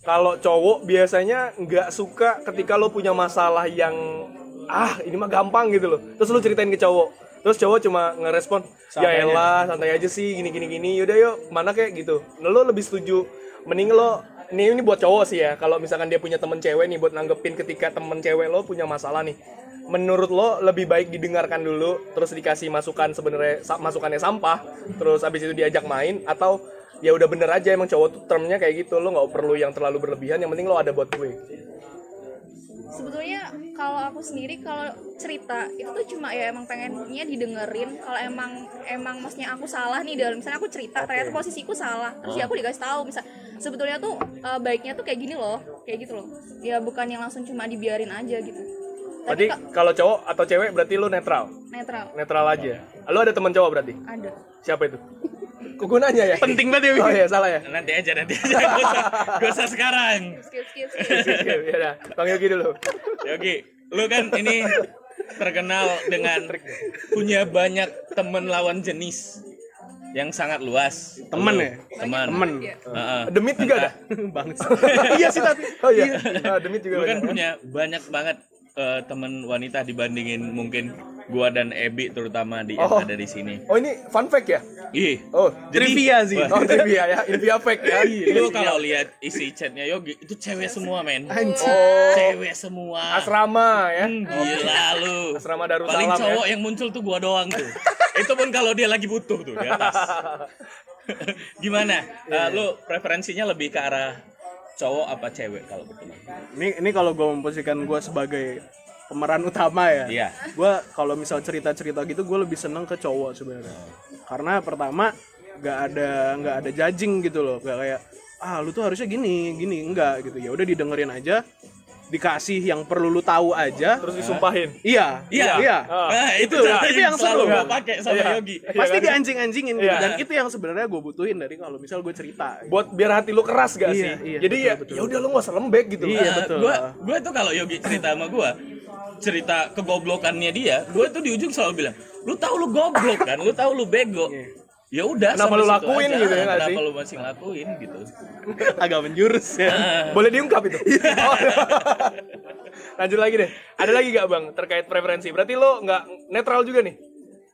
kalau cowok biasanya nggak suka ketika lo punya masalah yang ah ini mah gampang gitu loh. Terus lo ceritain ke cowok. Terus cowok cuma ngerespon, ya elah santai aja sih gini gini gini. Yaudah yuk mana kayak gitu. Nah, lo lebih setuju mending lo ini ini buat cowok sih ya. Kalau misalkan dia punya temen cewek nih buat nanggepin ketika temen cewek lo punya masalah nih. Menurut lo lebih baik didengarkan dulu, terus dikasih masukan sebenarnya masukannya sampah, terus abis itu diajak main atau ya udah bener aja emang cowok tuh termnya kayak gitu lo nggak perlu yang terlalu berlebihan yang penting lo ada buat gue. Sebetulnya kalau aku sendiri kalau cerita itu tuh cuma ya emang pengennya didengerin kalau emang emang maksudnya aku salah nih dalam misalnya aku cerita ternyata posisiku salah terus ya aku dikasih tahu misal sebetulnya tuh eh, baiknya tuh kayak gini loh kayak gitu loh. Ya bukan yang langsung cuma dibiarin aja gitu berarti kalau cowok atau cewek berarti lo netral? Netral. Netral aja. Lo ada teman cowok berarti? Ada. Siapa itu? Kok gue nanya ya? Penting banget ya oh iya salah ya. Nanti aja nanti aja. Gak usah, gak usah sekarang. skip skip skip. Ya bang Yogi dulu. Yogi, lu kan ini terkenal dengan punya banyak temen lawan jenis yang sangat luas. Temen Lu, ya? Teman. temen Iya. Heeh. demit juga ada *laughs* banget iya sih tapi. Oh iya. Ah, demit juga Lu kan punya banyak banget eh, temen wanita dibandingin mungkin gua dan Ebi terutama di yang Oh. ada di sini. oh ini fun fact ya Ih. oh trivia sih oh trivia ya trivia fact ya Lu kalau lihat isi chatnya Yogi itu cewek semua men. oh Cewek semua. asrama ya Hmm, Gila lu. Asrama Darussalam Paling ya. cowok yang muncul tuh gua doang tuh. *laughs* Itu pun kalau dia lagi butuh tuh di atas. *laughs* Gimana? Eh, lu preferensinya lebih ke arah cowok apa cewek kalau kebetulan? ini ini kalau gue memposisikan gue sebagai pemeran utama ya Iya. gue kalau misal cerita cerita gitu gue lebih seneng ke cowok sebenarnya. Karena pertama nggak ada nggak ada judging gitu loh. Nggak kayak ah lu tuh harusnya gini gini. Enggak gitu. Ya udah didengerin aja dikasih yang perlu lu tahu aja terus disumpahin iya Iya. iya Ah. Nah, itu, Itu- itu yang selalu seru. gua pakai sama Iya. Yogi. pasti kan? dianjing-anjingin gitu. Iya. dan itu yang sebenarnya gue butuhin dari kalau misal gue cerita buat biar hati lu keras gak Iya, sih iya, jadi betul, ya betul. ya udah lu gak usah lembek gitu Iya, Nah, betul. Gua, gua tuh kalau Yogi cerita sama gua, cerita kegoblokannya dia, gua tuh di ujung selalu bilang, lu tahu lu goblok kan, lu tahu lu bego. Ya udah, Kenapa lu lakuin aja. gitu ya Kenapa sih? lu masih ngelakuin gitu? *laughs* agak menjurus ya *laughs* boleh diungkap itu Oh. *laughs* lanjut lagi deh ada lagi gak bang terkait preferensi berarti lo nggak netral juga nih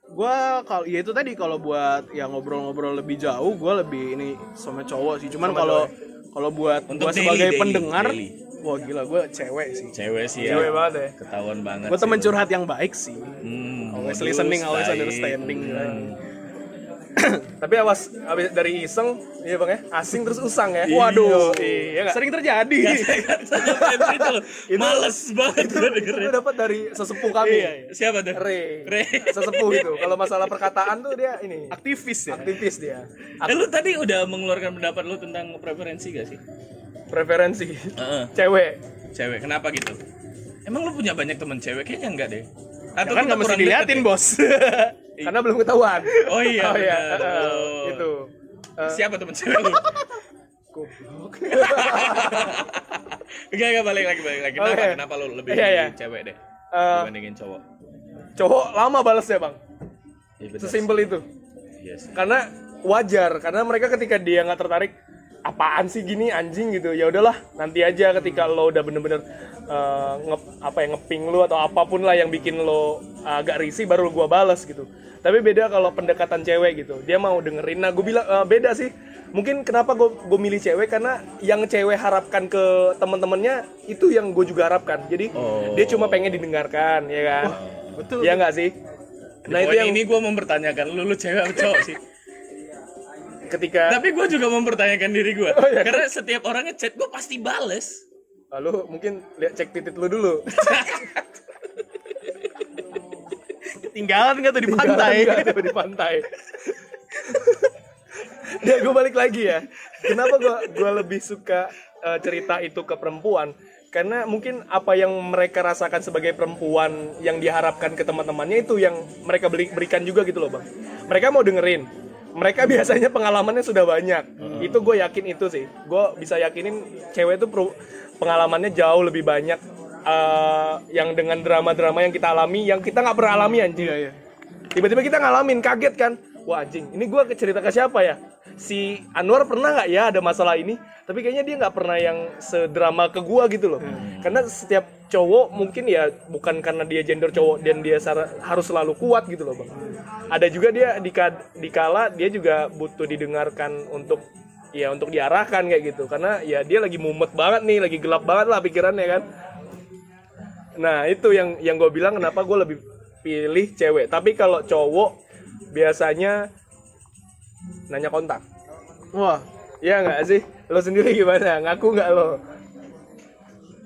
gua kalau ya itu tadi kalau buat yang ngobrol-ngobrol lebih jauh gua lebih ini sama cowok sih cuman kalau kalau buat Untuk gua daily, sebagai daily, pendengar daily. wah gila gua cewek sih Cewek sih ya. cewek banget ya Ketahuan banget. gua sih temen curhat yang baik sih Hmm, always listening always understanding Hmm. *coughs* tapi awas abis dari iseng iya bang ya asing terus usang ya waduh iya nggak sering terjadi *laughs* itu. Males banget gua itu dengerin. dapat dari sesepuh kami Siapa tuh? Re. Re. sesepuh itu kalau masalah perkataan tuh dia ini aktivis ya aktivis dia Eh, lu tadi udah mengeluarkan pendapat lu tentang preferensi gak sih? preferensi Heeh. cewek Cewek, kenapa gitu? Emang lu punya banyak temen cewek? Kayaknya enggak deh. Ya kan nggak mesti diliatin bos *laughs* karena belum ketahuan ya? Oh iya, oh iya Oh. itu Eh, Siapa temen cewek lu? Enggak, enggak balik lagi, balik lagi. Kenapa? Oke. Kenapa lu lebih Iya, iya. milih cewek deh Eh, dibandingin cowok? cowok lama balesnya bang bener sesimpel itu sih. Iya karena wajar karena mereka ketika dia nggak tertarik apaan sih gini anjing gitu. Ya udahlah nanti aja ketika lo udah bener-bener eh, nge, apa ya ngeping lo atau apa pun lah yang bikin lo agak risih baru gua bales gitu. Tapi beda kalau pendekatan cewek gitu. Dia mau dengerin. Nah gue bilang eh, beda sih. Mungkin kenapa gue gue milih cewek? Karena yang cewek harapkan ke teman-temannya itu yang gue juga harapkan. Jadi dia cuma pengen didengarkan ya kan? Betul. ya nggak sih? Nah itu Poin yang ini gue mempertanyakan lu, lu cewek atau cowok sih. Ketika Tapi gue juga mempertanyakan diri gue. Oh, iya. Karena setiap orang ngechat gue pasti bales. lalu mungkin lihat cek titik lu dulu Tinggalan nggak tuh di pantai? Tuh di pantai ya gue balik lagi ya kenapa gue gua lebih suka eh, cerita itu ke perempuan karena mungkin apa yang mereka rasakan sebagai perempuan yang diharapkan ke teman-temannya itu yang mereka beli, berikan juga gitu loh bang mereka mau dengerin mereka *laughs* biasanya pengalamannya sudah banyak. Itu gue yakin itu sih. Gue bisa yakinin cewek itu pengalamannya jauh lebih banyak eh, yang dengan drama-drama yang kita alami yang kita nggak pernah alami anjing. Iya iya. tiba-tiba kita ngalamin kaget kan wah anjing. Ini gue cerita ke siapa ya? Si Anwar pernah nggak ya ada masalah ini? Tapi kayaknya dia nggak pernah yang sedrama ke gue gitu loh. Karena setiap cowok mungkin ya bukan karena dia gender cowok dan dia harus selalu kuat gitu loh bang. Ada juga dia di dikala dia juga butuh didengarkan untuk ya untuk diarahkan kayak gitu. Karena ya dia lagi mumet banget nih lagi gelap banget lah pikirannya kan. Nah itu yang yang gue bilang kenapa gue lebih pilih cewek. Tapi kalau cowok biasanya nanya kontak. Wah, Iya nggak sih? Lo sendiri gimana? Ngaku nggak lo?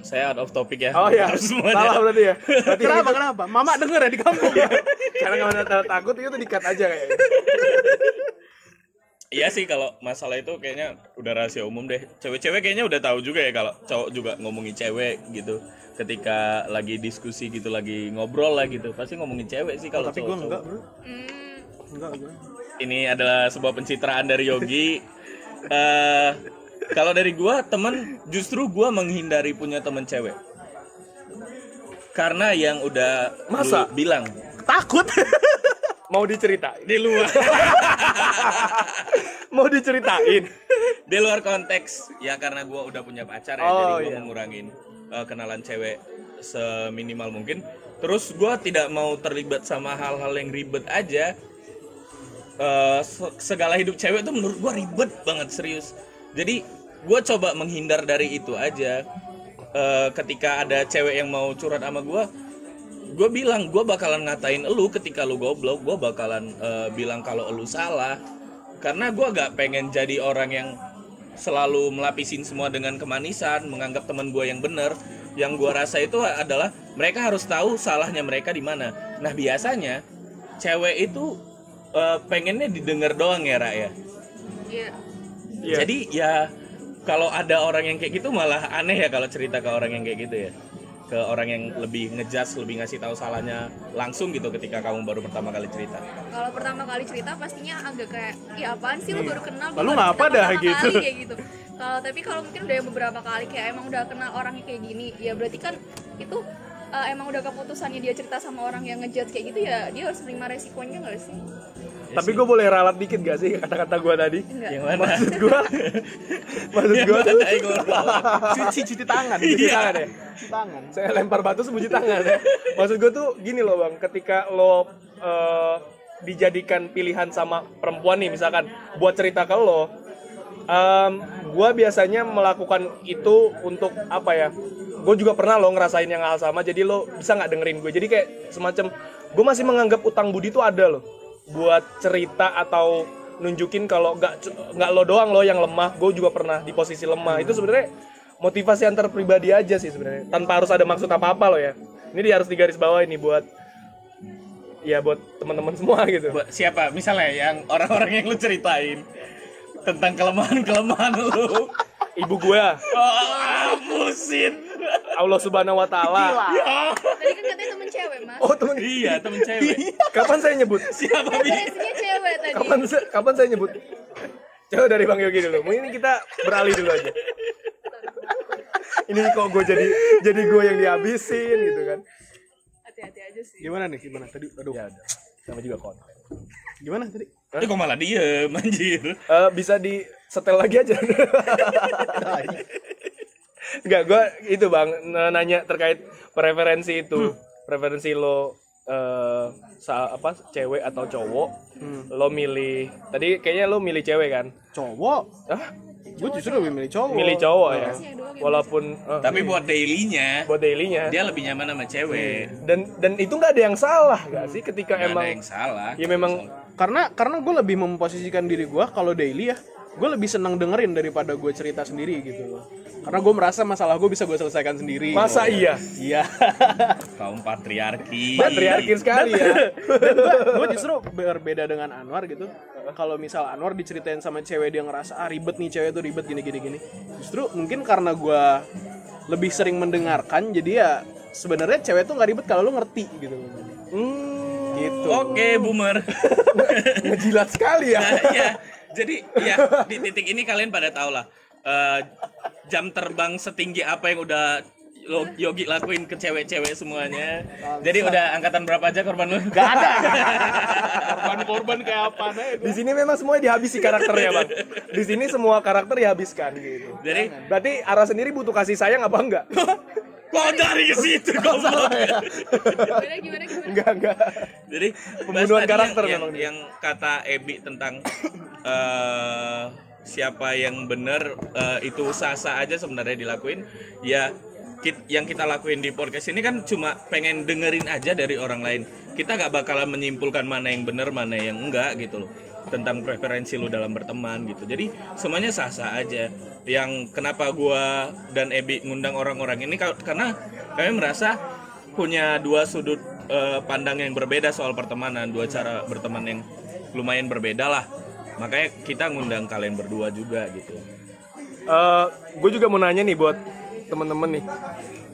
Saya out of topic ya. Oh ya, Harus semuanya. salah berarti ya. *laughs* Berarti kenapa itu- kenapa? Mama denger ya di kampung ya? Karena nggak ada takut itu dikat aja kayaknya. *laughs* Iya sih kalau masalah itu kayaknya udah rahasia umum deh. Cewek-cewek kayaknya udah tahu juga ya kalau cowok juga ngomongin cewek gitu. Ketika lagi diskusi gitu, lagi ngobrol lah gitu, pasti ngomongin cewek sih kalau Tapi gue cowok. enggak, Bro. Hmm, Enggak gue. Ini adalah sebuah pencitraan dari Yogi. *laughs* Eh kalau dari gua temen justru gua menghindari punya temen cewek. Karena yang udah Masa? lu bilang Takut. *laughs* Mau diceritain? di luar *laughs* Mau diceritain? di luar konteks ya karena gua udah punya pacar ya Oh, jadi gua iya. mengurangin uh, kenalan cewek seminimal mungkin terus gua tidak mau terlibat sama hal-hal yang ribet aja Se- segala hidup cewek tuh menurut gua ribet banget serius. Jadi gua coba menghindar dari itu aja. Uh, ketika ada cewek yang mau curhat sama gua gue bilang gue bakalan ngatain elu ketika lu goblok. Gue bakalan uh, bilang kalau elu salah. Karena gue gak pengen jadi orang yang selalu melapisin semua dengan kemanisan menganggap teman gue yang bener. Yang gue rasa itu adalah mereka harus tahu salahnya mereka di mana. Nah biasanya cewek itu uh, pengennya didengar doang ya Ra ya iya. Iya. jadi ya kalau ada orang yang kayak gitu malah aneh ya kalau cerita ke orang yang kayak gitu ya ke orang yang lebih ngejas lebih ngasih tahu salahnya langsung gitu ketika kamu baru pertama kali cerita Kalau pertama kali cerita pastinya agak kayak, iya apaan sih lu baru kenal? Lalu baru ngapa dah gitu?" kali," kayak gitu. Kalau tapi kalau mungkin udah beberapa kali kayak emang udah kenal orangnya kayak gini, ya berarti kan itu uh, emang udah keputusannya dia cerita sama orang yang ngejudge kayak gitu ya dia harus terima resikonya nggak sih? Tapi gue boleh ralat dikit gak sih kata-kata gue tadi? Enggak. yang mana Maksud gue, *laughs* maksud yang gue tuh mana yang ngobrol? Cuci cuci tangan. cuci Iya. tangan ya. Cuci tangan. saya lempar batu sembunyi tangan ya. Maksud gue tuh gini loh bang, ketika lo eh, dijadikan pilihan sama perempuan nih misalkan buat cerita ke lo, em, gue biasanya melakukan itu untuk apa ya? Gue juga pernah lo ngerasain yang hal sama, jadi lo bisa nggak dengerin gue. Jadi kayak semacam gue masih menganggap utang budi itu ada loh, buat cerita atau nunjukin kalau nggak nggak lo doang lo yang lemah, gue juga pernah di posisi lemah. Itu sebenarnya motivasi antar pribadi aja sih sebenarnya. Tanpa harus ada maksud apa apa lo ya. Ini dia harus digaris bawah ini buat ya buat teman-teman semua gitu. Buat siapa? Misalnya yang orang-orang yang lu ceritain tentang kelemahan-kelemahan lu. Ibu gue oh, musin Allah subhanahu wa taala. Tadi kan katanya temen cewek mas. oh temen. Iya temen cewek. Kapan saya nyebut? Siapa bi cewek tadi. kapan se- kapan saya nyebut? Coba dari bang Yogi dulu. Mungkin kita beralih dulu aja. Ini kok gue jadi jadi gue yang dihabisin gitu kan? Hati-hati aja sih. Gimana nih? Gimana? Tadi? Aduh. ya sama juga konten Gimana tadi? Eh kok malah diem *laughs* anjir? Eh, bisa di setel lagi aja. *laughs* Enggak, gue itu bang nanya terkait preferensi itu. Preferensi lo eh sa- apa cewek atau cowok? Lo milih tadi kayaknya lo milih cewek kan? Cowok? Ah gue justru lebih milih cowok. Milih cowok ya? Kayak walaupun eh, Tapi buat dailynya buat dailynya. dia lebih nyaman sama cewek. dan dan itu nggak ada yang salah nggak sih? Ketika Gak ada emang yang salah. ya memang karena karena gue lebih memposisikan diri gue kalau daily ya gue lebih senang dengerin daripada gue cerita sendiri gitu loh. Karena gue merasa masalah gue bisa gue selesaikan sendiri. Masa iya? Iya. *laughs* Kaum patriarki. patriarki sekali ya. Gue justru berbeda dengan Anwar gitu. Kalau misal Anwar diceritain sama cewek dia ngerasa ah ribet nih cewek tuh ribet gini gini gini. Justru mungkin karena gue lebih sering mendengarkan jadi ya sebenarnya cewek tuh nggak ribet kalau lu ngerti gitu. Hmm, gitu. Oke, boomer. *laughs* ngejilat sekali ya. Nah, ya, jadi ya di titik ini kalian pada tahu lah eh, jam terbang setinggi apa yang udah Yogi lakuin ke cewek-cewek semuanya. Jadi udah angkatan berapa aja korban lu? Gak ada. Korban-korban kayak apa nih di sini memang semuanya dihabisi karakternya bang. Di sini semua karakter dihabiskan gitu. Jadi berarti arah sendiri butuh kasih sayang apa enggak *laughs* kok dari ke situ goblok. gimana gimana gimana enggak enggak Jadi Pembunuhan karakter yang, memang yang, yang kata Ebi tentang eh, siapa yang benar eh, itu sah-sah aja sebenarnya dilakuin. Ya kit- yang kita lakuin di podcast ini kan cuma pengen dengerin aja dari orang lain. Kita gak bakalan menyimpulkan mana yang benar, mana yang enggak gitu loh tentang preferensi lu dalam berteman gitu. Jadi semuanya sah-sah aja. Yang kenapa gua dan Ebi ngundang orang-orang ini ka- karena kami merasa punya dua sudut eh, pandang yang berbeda soal pertemanan, dua cara berteman yang lumayan berbeda lah. Makanya kita ngundang kalian berdua juga gitu. gue juga mau nanya nih buat temen-temen nih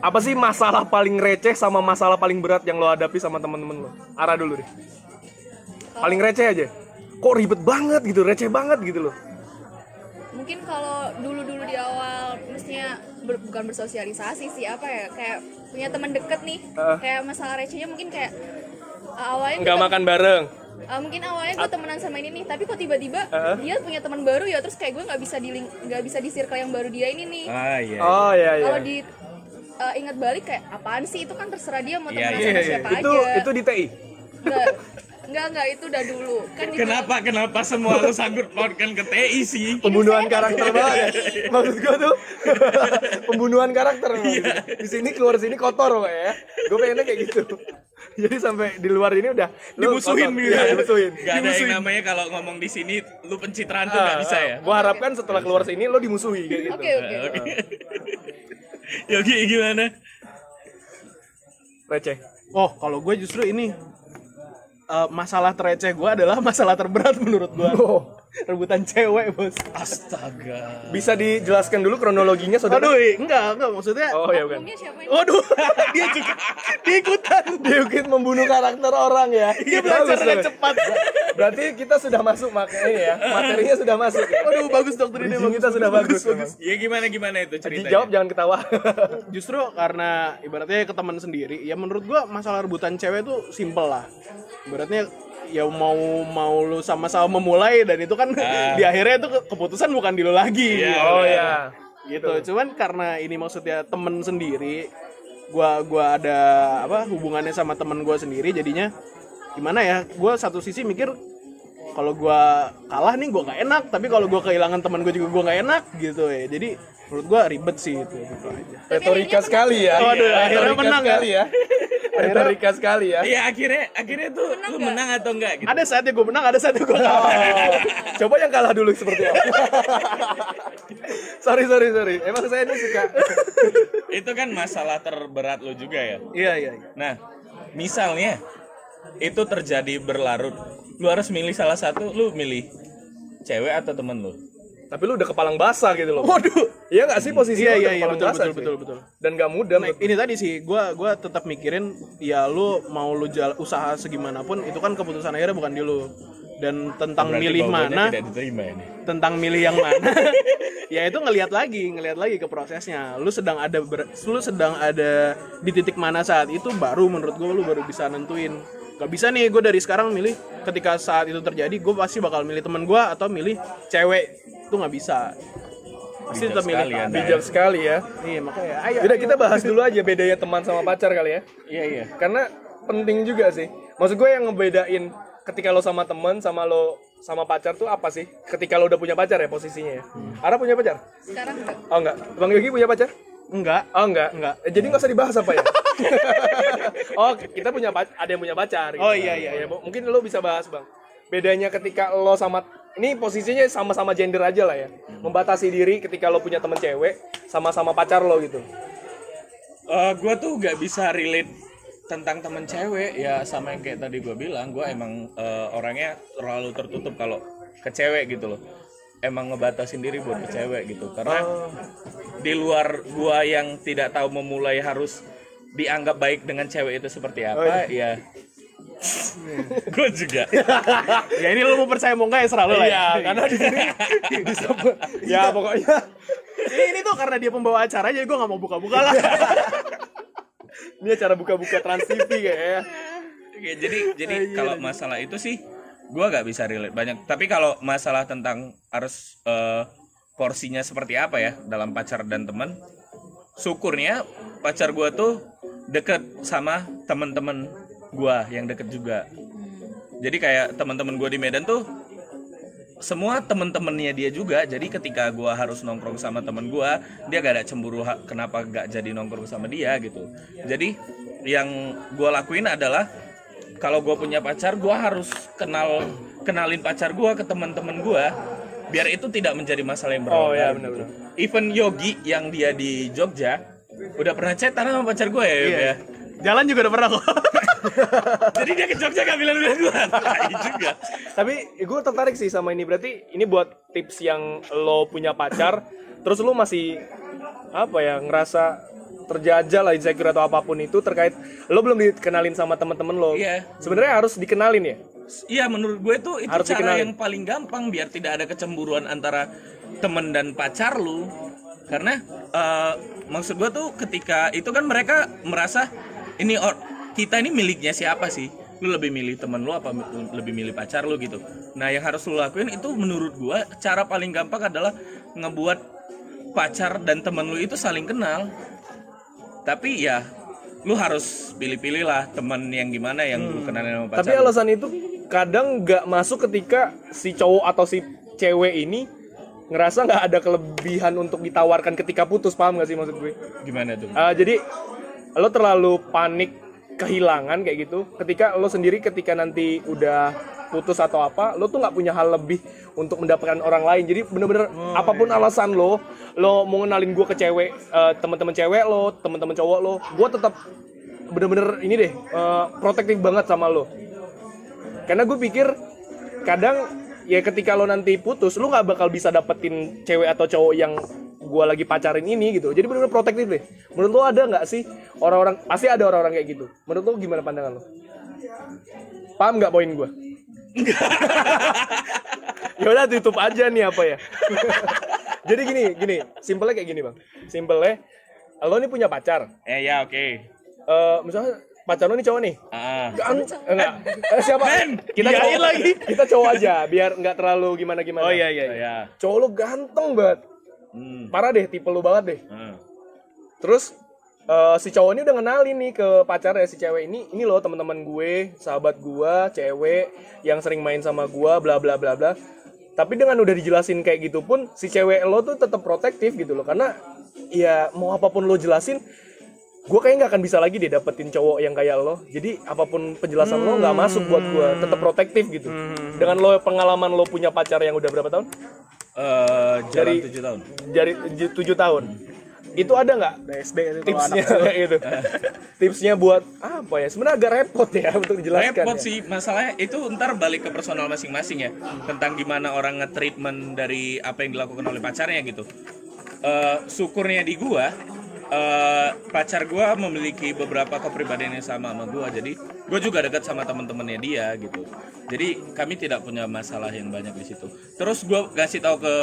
apa sih masalah paling receh sama masalah paling berat yang lo hadapi sama temen-temen lo arah dulu deh paling receh aja kok ribet banget gitu receh banget gitu loh. Mungkin kalau dulu-dulu di awal mestinya ber- bukan bersosialisasi sih apa ya kayak punya teman deket nih Heeh. kayak masalah recehnya mungkin kayak uh, awalnya nggak makan bareng? Uh, mungkin awalnya gue temenan sama ini nih tapi kok tiba-tiba Heeh. dia punya teman baru ya terus kayak gue nggak bisa di nggak bisa di circle yang baru dia ini nih. Ah iya. oh iya iya. Kalau di uh, ingat balik kayak apaan sih itu kan terserah dia mau Iya, temenan iya, sama Iya, siapa itu aja. itu di TI nggak *laughs* nggak nggak itu udah dulu kan Kenapa kenapa semua lu sangkut pautkan ke TI sih? *laughs* pembunuhan karakter banget maksud gue tuh pembunuhan karakter memang. di sini keluar sini kotor kok ya gue pengennya kayak gitu *laughs* jadi sampai di luar ini udah lu Dimusuhin kotor. gitu. Iya, dimusuhin Gak ada yang namanya kalau ngomong di sini lu pencitraan tuh Ah, gak bisa ya. gue harapkan setelah keluar sini lo dimusuhi kayak gitu oke oke Oke. *laughs* Yogi gimana? receh oh kalau gue justru ini eh, masalah tereceh gue adalah *laughs* masalah terberat menurut gue oh. Rebutan cewek bos. Astaga. bisa dijelaskan dulu kronologinya saudara? Aduh i- enggak enggak maksudnya oh ya bukan. Ngomongnya siapa ini? waduh *laughs* dia juga dia ikutan dia mungkin membunuh karakter orang ya. Dia belajar Bagus, dengan bagus. cepat. Berarti kita sudah masuk makanya ya materinya sudah masuk ya? Waduh bagus dokter ini Bridging kita sudah bagus, bagus Ya gimana gimana itu ceritanya? dijawab jangan ketawa. *laughs* Justru karena ibaratnya ke teman sendiri ya menurut gua masalah rebutan cewek tuh simple lah. Ibaratnya ya mau mau lu sama-sama memulai dan itu kan *laughs* di akhirnya itu ke- keputusan bukan di lu lagi. Iya, oh ya gitu. Cuman karena ini maksudnya temen sendiri gua gua ada apa hubungannya sama temen gua sendiri jadinya gimana ya gua satu sisi mikir kalau gua kalah nih gua nggak enak tapi kalau gua kehilangan teman gua juga gua nggak enak gitu ya. Jadi menurut gua ribet sih itu gitu aja. Retorika sekali ya. Waduh, akhirnya Retorika menang ya. sekali ya. Retorika sekali ya. Iya akhirnya akhirnya tuh lu menang atau enggak gitu. ada saatnya gua menang ada saatnya gua kalah. Oh, coba yang kalah dulu seperti apa? *laughs* Sorry sorry sorry. Emang saya ini suka. Itu kan masalah terberat lu juga ya. iya iya iya. Nah, misalnya itu terjadi berlarut, lu harus milih salah satu, lu milih cewek atau temen lu? Tapi lu udah kepalang basah gitu loh. Waduh. Iya nggak sih posisi iya lu iya udah iya kepalang betul basah betul sih? betul betul. Dan nggak mudah Nah, ini tadi sih gua gua tetap mikirin ya lu mau lu jala, usaha segimanapun itu kan keputusan akhirnya bukan di lu. Dan tentang Berarti milih mana tidak diterima ini. tentang milih yang mana *laughs* ya itu ngelihat lagi ngelihat lagi ke prosesnya. Lu sedang ada ber- lu sedang ada di titik mana saat itu baru menurut gua lu baru bisa nentuin. Gak bisa nih gue dari sekarang milih. Ketika saat itu terjadi gue pasti bakal milih temen gue atau milih cewek tuh nggak bisa pasti tetap milih. Anda. Bijak sekali ya. iya makanya ayo Udah kita bahas dulu aja bedanya teman sama pacar kali ya. Iya iya. Karena penting juga sih. Maksud gue yang ngebedain ketika lo sama teman sama lo sama pacar tuh apa sih? Ketika lo udah punya pacar ya posisinya ya. Ara punya pacar? sekarang enggak Oh enggak. Bang Yogi punya pacar? enggak Oh enggak. Enggak. Eh, Jadi nggak usah dibahas apa ya? *laughs* oh kita punya ada yang punya pacar. gitu. Oh, iya, iya, Ya, mungkin lo bisa bahas bang. Bedanya ketika lo sama ini posisinya sama-sama gender aja lah ya. Membatasi diri ketika lo punya temen cewek sama-sama pacar lo gitu. Eh gue tuh gak bisa relate tentang temen cewek. Ya sama yang kayak tadi gue bilang gue emang eh, orangnya terlalu tertutup kalau ke cewek gitu loh. Emang ngebatasin diri buat ke cewek gitu. Karena di luar gua yang tidak tahu memulai harus dianggap baik dengan cewek itu seperti apa ya gue juga. Ya ini lo mau percaya mau enggak ya serah lo lah ya. Iya, karena di sini. *laughs* Ya pokoknya. Ini, ini tuh karena dia pembawa acara jadi gue nggak mau buka-buka lah. *laughs* Ini acara buka-buka Trans TV kayaknya. Oke, jadi jadi kalau masalah itu sih gua gak bisa relate banyak. Tapi kalau masalah tentang harus eh, porsinya seperti apa ya dalam pacar dan teman, syukurnya pacar gua tuh deket sama teman-teman gua yang deket juga. Jadi kayak teman-teman gua di Medan tuh semua temen-temennya dia juga jadi ketika gua harus nongkrong sama temen gua dia gak ada cemburu kenapa gak jadi nongkrong sama dia gitu jadi yang gua lakuin adalah kalau gua punya pacar gua harus kenal kenalin pacar gua ke teman-teman gua biar itu tidak menjadi masalah yang berat Oh, iya, benar-benar. even Yogi yang dia di Jogja udah pernah chatan sama pacar gua ya, Iya. ya? jalan juga udah pernah kok *laughs* jadi dia ke Jogja gak bilang-bilang gua *laughs* Tai juga Tapi gue tertarik sih sama ini. Berarti ini buat tips yang lo punya pacar, terus lo masih apa ya ngerasa terjajah lah insecure atau apa pun itu terkait lo belum dikenalin sama teman-teman lo. Iya. Sebenarnya harus dikenalin ya. Iya menurut gue tuh itu Harus cara dikenalin. yang paling gampang biar tidak ada kecemburuan antara temen dan pacar lu. Karena eh, maksud gue tuh ketika itu kan mereka merasa ini or, kita ini miliknya siapa sih? Lu lebih milih temen lu apa lebih milih pacar lu gitu. Nah yang harus lu lakuin itu menurut gue cara paling gampang adalah ngebuat pacar dan temen lu itu saling kenal. Tapi ya lu harus pilih-pilih lah temen yang gimana yang lu kenalin sama pacar. Tapi lu. alasan itu kadang nggak masuk ketika si cowok atau si cewek ini ngerasa nggak ada kelebihan untuk ditawarkan ketika putus paham gak sih maksud gue? gimana tuh? Ah, jadi lo terlalu panik kehilangan kayak gitu. Ketika lo sendiri ketika nanti udah putus atau apa lo tuh nggak punya hal lebih untuk mendapatkan orang lain. Jadi bener-bener apa pun alasan lo lo mau ngenalin gue ke cewek eh, teman-teman cewek lo teman-teman cowok lo gue tetap bener-bener ini deh eh, protektif banget sama lo. Karena gue pikir kadang ya ketika lo nanti putus lo nggak bakal bisa dapetin cewek atau cowok yang gue lagi pacarin ini gitu. Jadi benar-benar protektif deh. Menurut lo ada nggak sih orang-orang pasti ada orang-orang kayak gitu. Menurut lo gimana pandangan lo? Paham nggak poin gue *laughs* ya udah tutup aja nih apa ya. *laughs* Jadi gini gini. Simpelnya kayak gini bang. Simpelnya lo nih punya pacar. Eh ya oke. Eh, misalnya pacar lo nih cowok nih. Ah. Enggak Eh, siapa? Kita iyain cowok. lagi. kita cowok aja biar nggak terlalu gimana gimana oh iya iya, iya. Ya. cowok lo ganteng banget Hmm. parah deh tipe lo banget deh. Hmm. terus eh, si cowok ini udah kenalin nih ke pacarnya si cewek ini ini loh teman-teman gue sahabat gue cewek yang sering main sama gue bla bla bla bla. Tapi dengan udah dijelasin kayak gitu pun si cewek lo tuh tetap protektif gitu loh. Karena ya mau apa pun lo jelasin gue kayaknya nggak akan bisa lagi deh dapetin cowok yang kayak lo. Jadi apa pun penjelasan lo nggak masuk buat gue tetap protektif gitu. Dengan lo pengalaman lo punya pacar yang udah berapa tahun Eh, jalan Dari- tujuh tahun. dari j- tujuh tahun. Itu ada nggak? SD itu kalau tipsnya gitu *laughs* *laughs* tipsnya buat apa ya? Sebenarnya agak repot ya *laughs* untuk dijelaskan Repot ya. sih. Masalahnya itu ntar balik ke personal masing-masing ya. Tentang gimana orang nge-treatment dari apa yang dilakukan oleh pacarnya gitu. Eh, syukurnya di gua eh, pacar gua memiliki beberapa kepribadian yang sama sama gua. Jadi gua juga dekat sama teman-temannya dia gitu. Jadi kami tidak punya masalah yang banyak di situ. Terus gua kasih tahu ke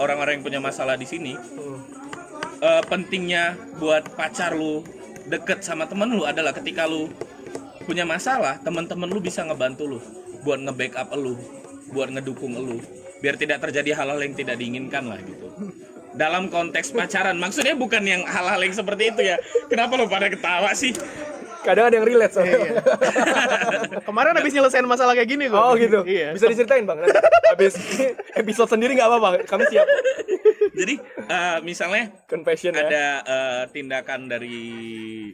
orang-orang yang punya masalah di sini eh, pentingnya buat pacar lu deket sama temen lu adalah ketika lu punya masalah teman-teman lu bisa ngebantu lu buat nge-backup lu buat ngedukung lu biar tidak terjadi hal-hal yang tidak diinginkan lah gitu dalam konteks pacaran maksudnya bukan yang hal-hal yang seperti itu ya kenapa lo pada ketawa sih Kadang ada yang relate soalnya. *laughs* Kemarin habis nyelesain masalah kayak gini kok. Oh gitu. Iya. Bisa diceritain bang. Nanti Habis *laughs* episode sendiri nggak apa-apa. Kami siap. jadi eh, misalnya Confession ya. ada eh, tindakan dari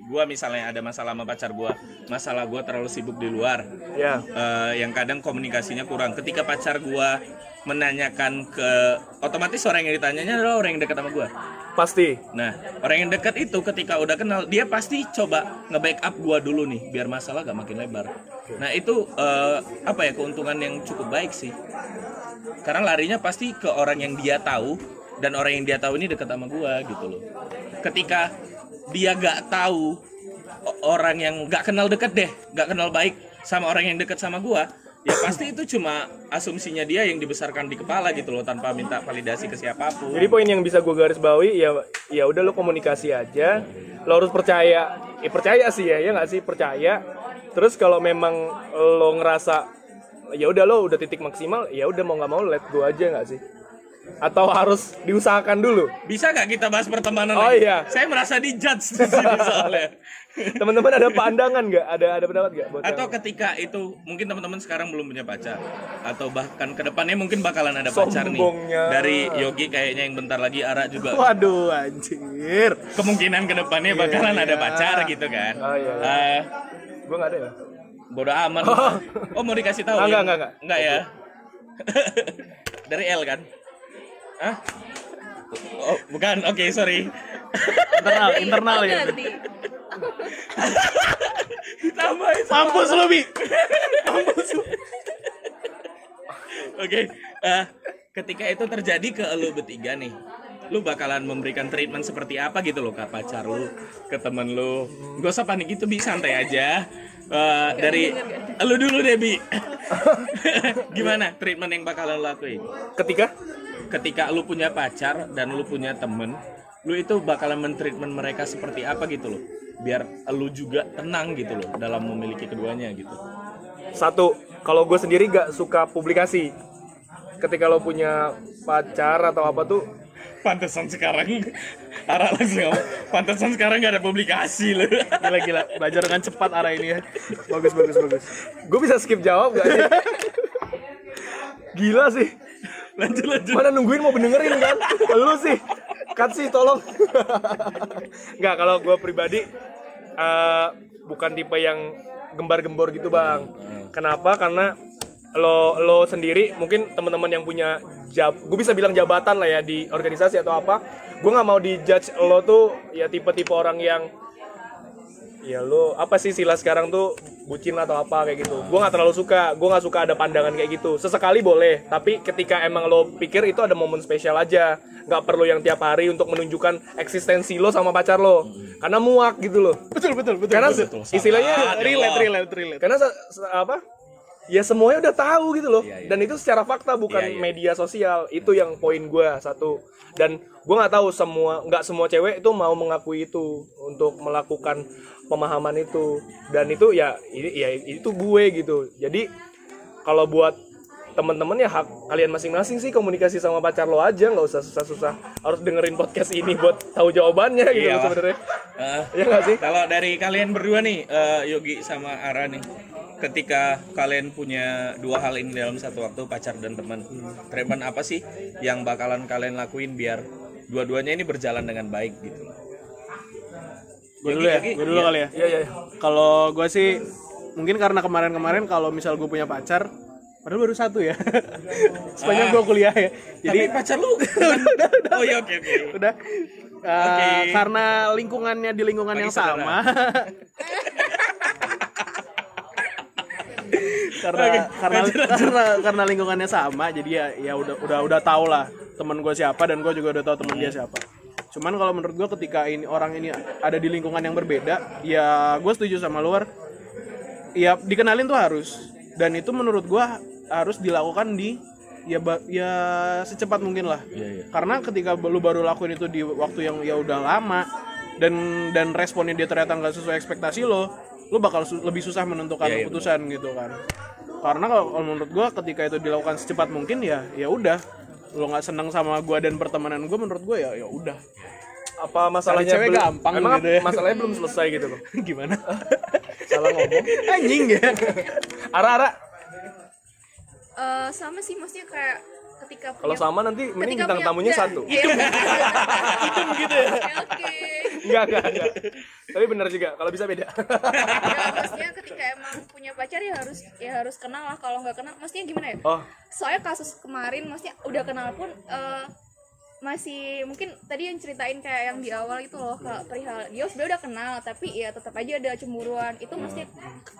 gua misalnya ada masalah sama pacar gua masalah gua terlalu sibuk di luar Ya. Eh, yang kadang komunikasinya kurang ketika pacar gua menanyakan ke otomatis orang yang ditanyanya adalah orang yang dekat sama gua Pasti. nah orang yang dekat itu ketika udah kenal dia pasti coba nge-backup gua dulu nih biar masalah gak makin lebar. Nah itu eh, apa ya keuntungan yang cukup baik sih. Karena larinya pasti ke orang yang dia tahu dan orang yang dia tahu ini dekat sama gua gitu loh. Ketika dia gak tahu orang yang gak kenal deket deh gak kenal baik sama orang yang deket sama gua ya pasti itu cuma asumsinya dia yang dibesarkan di kepala gitu loh tanpa minta validasi ke siapa pun Jadi poin yang bisa gue garis bawahi ya ya udah lo komunikasi aja. Lo harus percaya. Eh percaya sih ya, ya nggak sih percaya. Terus kalau memang lo ngerasa ya udah lo udah titik maksimal, ya udah mau nggak mau let go aja nggak sih? Atau harus diusahakan dulu? bisa gak kita bahas pertemanan Oh, lagi? iya. saya merasa dijudge di sini soalnya *laughs* Teman-teman ada pandangan nggak? Ada ada pendapat nggak? atau yang- ketika itu mungkin teman-teman sekarang belum punya pacar atau bahkan ke depannya mungkin bakalan ada pacar nih Sombongnya. dari Yogi kayaknya yang bentar lagi Ara juga Waduh anjir. kemungkinan ke depannya bakalan ada pacar gitu kan Oh, iya, iya. Eh, Gue nggak ada ya. bodo amat oh mau dikasih tahu Ah, ya? enggak, enggak, enggak. enggak ya *laughs* dari L kan Hah? Oh, bukan. Oke, sorry. Internal, internal ya. Tambahin Mampus lu, Bi. Oke, eh, ketika itu terjadi ke lu bertiga nih, lu bakalan memberikan treatment seperti apa gitu loh ke pacar lu, ke temen lu. Gak usah panik gitu, bi santai aja. Eh, dari lu dulu deh, bi. *laughs* Gimana treatment yang bakalan lu lakuin? Ketika Ketika lu punya pacar dan lu punya temen, lu itu bakalan mentreatment mereka seperti apa gitu loh, biar lu juga tenang gitu loh dalam memiliki keduanya gitu. satu, kalau gue sendiri gak suka publikasi. Ketika lo punya pacar atau apa tuh, Pantesan sekarang Ara langsung ngomong Pantesan sekarang gak ada publikasi loh Gila gila, belajar dengan cepat arah ini ya. Bagus bagus bagus. gue bisa skip jawab gak sih? Gila sih. Lanjut lanjut Mana nungguin mau dengerin kan? Lu sih. Cut sih tolong. Nggak, kalau gue pribadi eh, bukan tipe yang gembar-gembor gitu, Bang. Kenapa? Karena lo lo sendiri mungkin teman-teman yang punya jab gue bisa bilang jabatan lah ya di organisasi atau apa gue nggak mau dijudge lo tuh ya tipe-tipe orang yang ya lo apa sih sila sekarang tuh bucin atau apa kayak gitu gue nggak terlalu suka gue nggak suka ada pandangan kayak gitu sesekali boleh tapi ketika emang lo pikir itu ada momen spesial aja nggak perlu yang tiap hari untuk menunjukkan eksistensi lo sama pacar lo karena muak gitu loh Betul betul betul. karena betul. istilahnya relate relate relate. karena apa ya semuanya udah tahu gitu loh. Dan itu secara fakta bukan Iya, iya. media sosial. Itu yang poin gue satu. Dan gue nggak tahu semua nggak semua cewek itu mau mengakui itu untuk melakukan pemahaman itu. Dan itu ya ini ya itu gue gitu. Jadi kalau buat temen-temen ya hak kalian masing-masing sih komunikasi sama pacar lo aja nggak usah susah-susah harus dengerin podcast ini buat tahu jawabannya gitu Iya, sebenarnya. Eh, ya nggak sih? Kalau dari kalian berdua nih eh, Yogi sama Ara nih Ketika kalian punya dua hal ini dalam satu waktu pacar dan teman Treatment apa sih yang bakalan kalian lakuin biar dua-duanya ini berjalan dengan baik gitu? Gue dulu ya, gue dulu iya. kali ya. iya iya. Iya. Kalau gue sih mungkin karena kemarin-kemarin kalau misal gue punya pacar, padahal baru satu ya. Sepanjang Ah. gue kuliah ya. Jadi Jadi pacar lu *laughs* Oh iya oke oke udah uh, Oke. karena lingkungannya di lingkungan Bagi yang sama. *laughs* karena karena karena karena lingkungannya sama jadi ya ya udah udah udah tau lah teman gue siapa dan gue juga udah tahu teman dia siapa cuman kalau menurut gue ketika ini orang ini ada di lingkungan yang berbeda ya gue setuju sama luar ya dikenalin tuh harus dan itu menurut gue harus dilakukan di ya ba- ya secepat mungkin lah. Karena ketika lu baru lakuin itu di waktu yang ya udah lama dan dan responnya dia ternyata nggak sesuai ekspektasi lo lu bakal su- lebih susah menentukan Iya, iya, keputusan gitu kan. Karena kalau menurut gue ketika itu dilakukan secepat mungkin ya ya udah. Lo nggak seneng sama gue dan pertemanan gue menurut gue ya ya udah. Apa masalahnya cewek belum- gampang emang gitu ya. masalahnya belum selesai gitu loh? *laughs* Gimana? Salah ngomong. Anjing ya. Ara ara Eh, sama sih maksudnya kayak ketika kalau punya sama nanti mending bintang punya- tamunya enggak, satu. Iya, itu gitu ya? Oke, enggak enggak enggak. Tapi benar juga kalau bisa beda. Ya, maksudnya ketika emang punya pacar ya harus ya harus kenal lah kalau nggak kenal maksudnya gimana ya? Oh. Soalnya kasus kemarin maksudnya udah kenal pun eh, masih mungkin tadi yang ceritain kayak yang di awal itu loh kalau perihal dia sebenarnya udah kenal tapi ya tetap aja ada cemburuan. Itu mesti